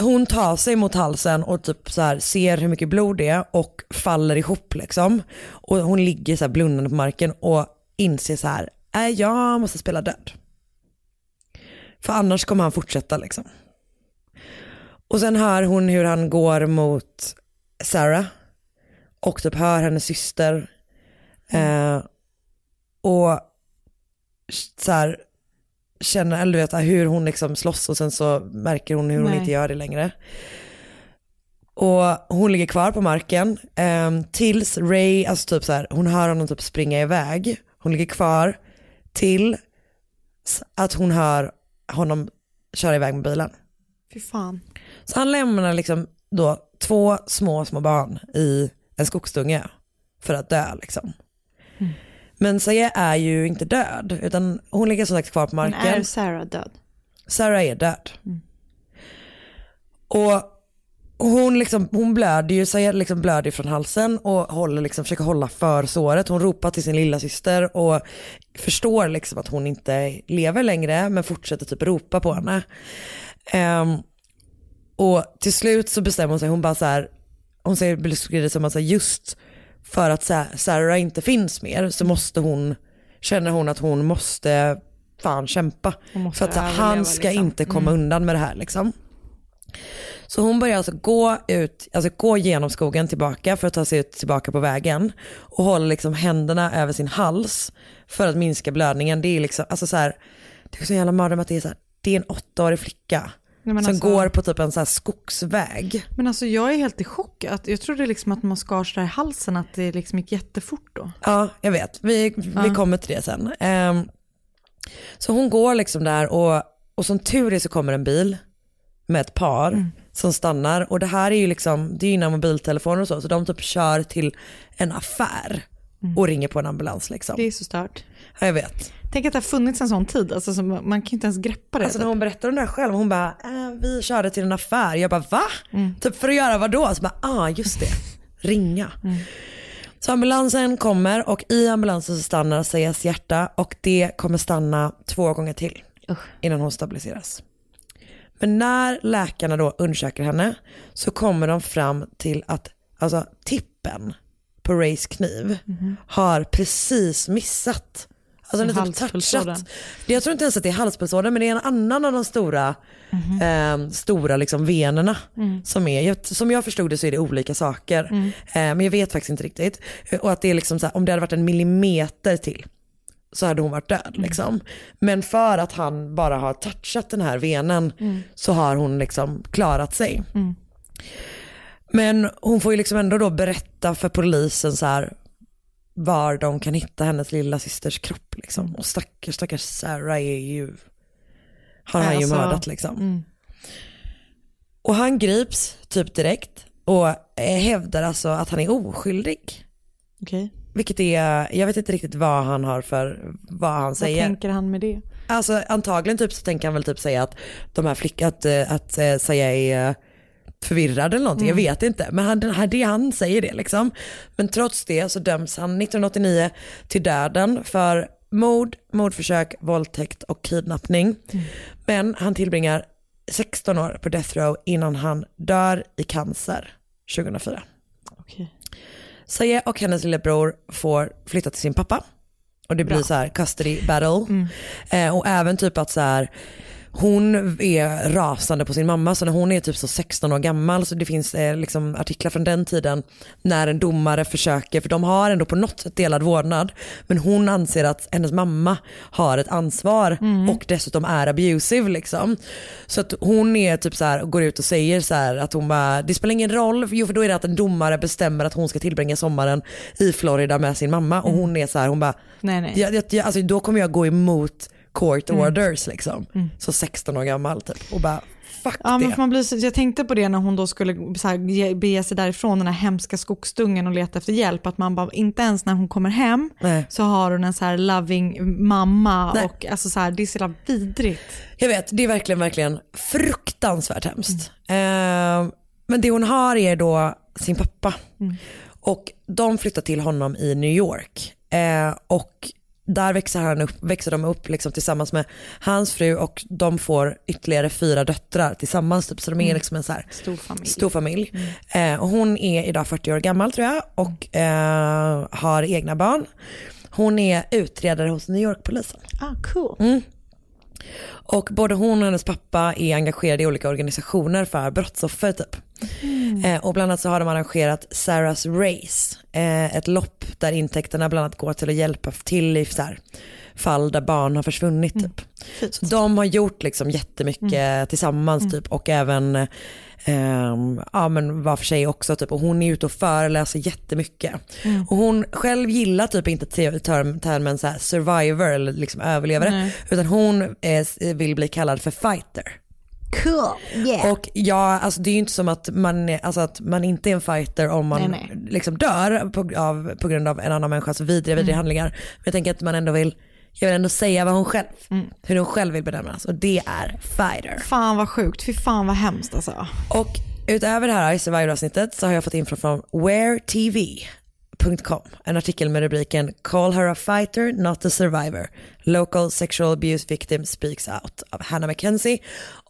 hon tar sig mot halsen och typ så här ser hur mycket blod det är och faller ihop liksom. Och hon ligger så här blundande på marken och inser så här, äh, jag måste spela död. För annars kommer han fortsätta liksom. Och sen hör hon hur han går mot Sarah och typ hör hennes syster. Eh, och så här, känner, eller du vet hur hon liksom slåss och sen så märker hon hur hon Nej. inte gör det längre. Och hon ligger kvar på marken eh, tills Ray, alltså typ så här, hon hör honom typ springa iväg. Hon ligger kvar till att hon hör honom köra iväg med bilen. Fy fan. Så han lämnar liksom då två små, små barn i en skogsdunge för att dö liksom. Mm. Men Saye är ju inte död, utan hon ligger som sagt kvar på Men marken. är Sarah död? Sarah är död. Och hon, liksom, hon blöder ju, Saye liksom blöder från halsen och håller liksom, försöker hålla för såret. Hon ropar till sin lilla syster och förstår liksom att hon inte lever längre men fortsätter typ ropa på henne. Ehm, och till slut så bestämmer hon sig, hon bara så här, hon säger beskriver det som att just för att Sa- Sarah inte finns mer så måste hon, känner hon att hon måste fan kämpa. Måste För att överleva, han ska liksom. inte komma Mm. undan med det här liksom. Så hon börjar alltså gå ut, alltså gå genom skogen tillbaka för att ta sig ut tillbaka på vägen och håller liksom händerna över sin hals för att minska blödningen. Det är liksom, alltså så här, det är så jävla mardröm att det är så här, det är en åttaårig flicka Nej, som alltså- går på typ en så här skogsväg. Men alltså jag är helt i chock. Att, jag trodde liksom att man skar sig i halsen, att det liksom gick jättefort då. Ja, jag vet. Vi, vi Ja. kommer till det sen. Ehm, så hon går liksom där och, och som tur är så kommer en bil med ett par som stannar och det här är ju liksom, det är ju innan mobiltelefoner och så, så de typ kör till en affär och ringer på en ambulans liksom. Det är så stört. Ja, jag vet. Tänk att det har funnits en sån tid, alltså, som man kan inte ens greppa det. Alltså när hon berättar om det här själv, hon bara, äh, vi körde till en affär. Jag bara, va? Typ för att göra vad då? Så bara, ah just det, ringa. Så ambulansen kommer och i ambulansen så stannar Sayas hjärta och det kommer stanna två gånger till innan hon stabiliseras. Men när läkarna då undersöker henne så kommer de fram till att alltså, tippen på Rays kniv har precis missat. Alltså den är typ touchat. Jag tror inte ens att det är halspulsådern men det är en annan av de stora, eh, stora liksom venerna som är, som jag förstod det så är det olika saker. Eh, men jag vet faktiskt inte riktigt. Och att det är liksom så här, om det hade varit en millimeter till så hade hon varit död. Liksom. Men för att han bara har touchat den här venen så har hon liksom klarat sig. Men hon får ju liksom ändå då berätta för polisen så här var de kan hitta hennes lilla systers kropp liksom. Och stackars, stackars Sarah är ju, har han ju Alltså, mördat liksom. Och han grips typ direkt och eh, hävdar alltså att han är oskyldig. Okej. Vilket är, jag vet inte riktigt vad han har för, vad han Vad säger. tänker han med det? Alltså antagligen typ så tänker han väl typ säga att de här flickorna, att, eh, att eh, säga är förvirrad eller någonting, jag vet inte. Men han, det, han säger det liksom. Men trots det så döms han 1989 till döden för mord, mordförsök, våldtäkt och kidnappning. Men han tillbringar 16 år på death row innan han dör i cancer 2004. Okej. Saye och hennes lillebror får flytta till sin pappa. Och det blir så här custody battle. Eh, och även typ att så här, hon är rasande på sin mamma så när hon är typ så 16 år gammal så det finns eh, liksom artiklar från den tiden när en domare försöker, för de har ändå på något sätt delad vårdnad men hon anser att hennes mamma har ett ansvar och dessutom är abusive liksom. Så att hon är typ så här, går ut och säger så här att hon bara, det spelar ingen roll, jo för då är det att en domare bestämmer att hon ska tillbringa sommaren i Florida med sin mamma och hon är så här, hon bara, Nej, nej. jag, jag, alltså, då kommer jag gå emot court orders liksom. Så 16 år gammal typ och bara fuck Ja, men det. för man blir, så- jag tänkte på det när hon då skulle så här, ge- bege sig därifrån, den här hemska skogsdungen och leta efter hjälp. Att man bara, inte ens när hon kommer hem Nej. så har hon en så här loving mamma. Nej. Och alltså så här, det är så jävla vidrigt. Jag vet, det är verkligen, verkligen fruktansvärt hemskt. Eh, men det hon har är då sin pappa. Och de flyttar till honom i New York. Eh, och där växer, han upp, växer de upp liksom tillsammans med hans fru och de får ytterligare fyra döttrar tillsammans. Typ, så de är liksom en så här Stor familj. stor familj. Eh, och hon är idag 40 år gammal tror jag och eh, har egna barn. Hon är utredare hos New York-polisen. Ah, cool. Mm. Och både hon och hennes pappa är engagerade i olika organisationer för brottsoffer typ. Eh, och bland annat så har de arrangerat Sarahs Race, eh, ett lopp där intäkterna bland annat går till att hjälpa till i så här, fall där barn har försvunnit typ. Så de har gjort liksom jättemycket tillsammans typ och även ehm, ja men var för sig också typ och hon är ute och föreläser jättemycket. Och hon själv gillar typ inte te- term, termen så här survivor eller liksom överlevare Nej. utan hon eh, vill bli kallad för fighter. Cool. Yeah. Och ja, alltså det är ju inte som att man, är- alltså att man inte är en fighter om man Nej, nej. liksom dör på, av, på grund av en annan människas vidriga, vidriga handlingar. Men jag tänker att man ändå vill, jag vill ändå säga vad hon själv, hur hon själv vill benämnas och det är fighter. Fan vad sjukt, fy fan vad hemskt alltså. Och utöver det här i Survivor-avsnittet så har jag fått info från wheretv.com. En artikel med rubriken Call her a fighter, not a survivor. Local sexual abuse victim speaks out av Hannah McKenzie.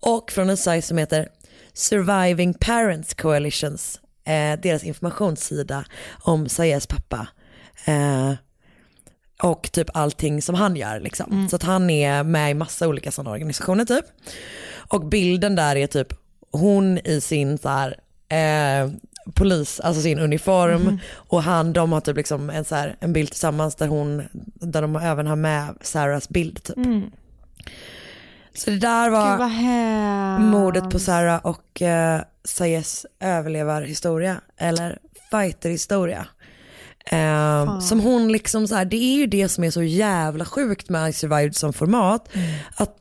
Och från en sajt som heter Surviving Parents Coalitions. Eh, deras informationssida om Sayes pappa. Eh, och typ allting som han gör liksom. Så att han är med i massa olika sådana organisationer typ. Och bilden där är typ hon i sin så här, eh, polis, alltså sin uniform och han, de har typ liksom en, så här, en bild tillsammans där hon, där de även har med Sarahs bild typ. Så det där var mordet på Sarah och eh, Sayes överlevarhistoria eller fighterhistoria. Eh, som hon liksom så här, det är ju det som är så jävla sjukt med I survived som format. Att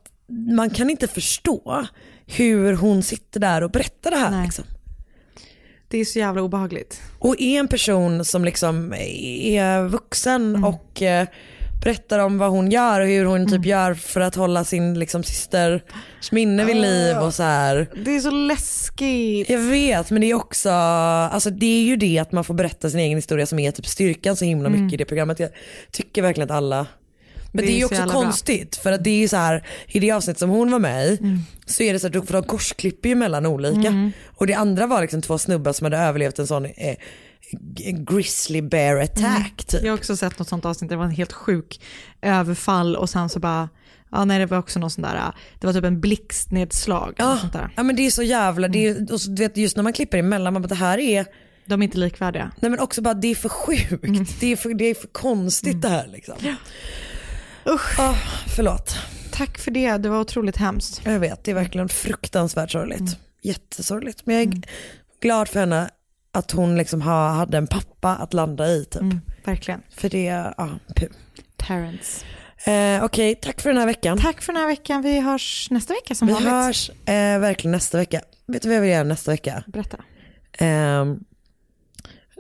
man kan inte förstå hur hon sitter där och berättar det här. Liksom. Det är så jävla obehagligt. Och är en person som liksom är vuxen och eh, berättar om vad hon gör och hur hon typ gör för att hålla sin liksom, systers minne vid liv och så här. Det är så läskigt. Jag vet men det är också, alltså det är ju det att man får berätta sin egen historia som är typ styrkan så himla mycket i det programmet. Jag tycker verkligen att alla men Det det, är ju så också jävla bra. konstigt för att det är så här i det avsnitt som hon var med i så är det så att för de korsklipper ju mellan olika. Och det andra var liksom två snubbar som hade överlevt en sån eh, grizzly bear attack typ. Jag har också sett något sånt avsnitt, det var en helt sjuk överfall och sen så bara, ja nej det var också någon sån där, det var typ en blixtnedslag. Ja, sånt där. ja men det är så jävla, det är, och så, du vet, just när man klipper emellan, man bara det här är, De är inte likvärdiga. nej men också bara det är för sjukt, det, är för, det är för konstigt det här liksom. Usch. Ah, förlåt. Tack för det, det var otroligt hemskt. Jag vet, det är verkligen fruktansvärt sorgligt. Jättesorgligt. Men jag är glad för henne att hon liksom ha, hade en pappa att landa i typ. Verkligen. För det, ja, pu. Terrence. Eh, Okej, tack för den här veckan. Tack för den här veckan, vi hörs nästa vecka som Vi vanligt. hörs eh, verkligen nästa vecka. Vet du vad jag vill göra nästa vecka? Berätta. Eh,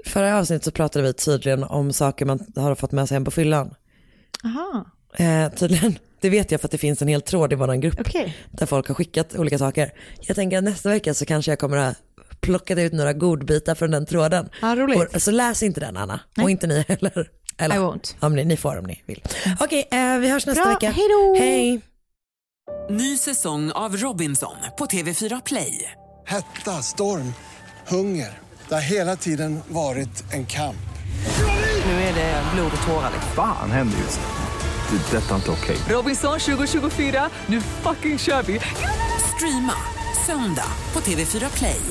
förra avsnittet så pratade vi tydligen om saker man har fått med sig hem på fyllan. Aha, Eh, tydligen, det vet jag för att det finns en hel tråd i vår grupp okej. där folk har skickat olika saker. Jag tänker att nästa vecka så kanske jag kommer att plocka ut några godbitar från den tråden. Ja, roligt. Och, så läs inte den Anna, Nej. och inte ni heller. Eller, I won't. Om ni, ni får om ni vill. Okej, eh, vi hörs nästa Bra, vecka. hej då. Hej! Ny säsong av Robinson på TV4 Play. Hetta, storm, hunger. Det har hela tiden varit en kamp. Nu är det blod och tårar. Fan händer just det. Det är detta inte okej. Robinson 2024, nu fucking kör vi! Streama söndag på TV4 Play.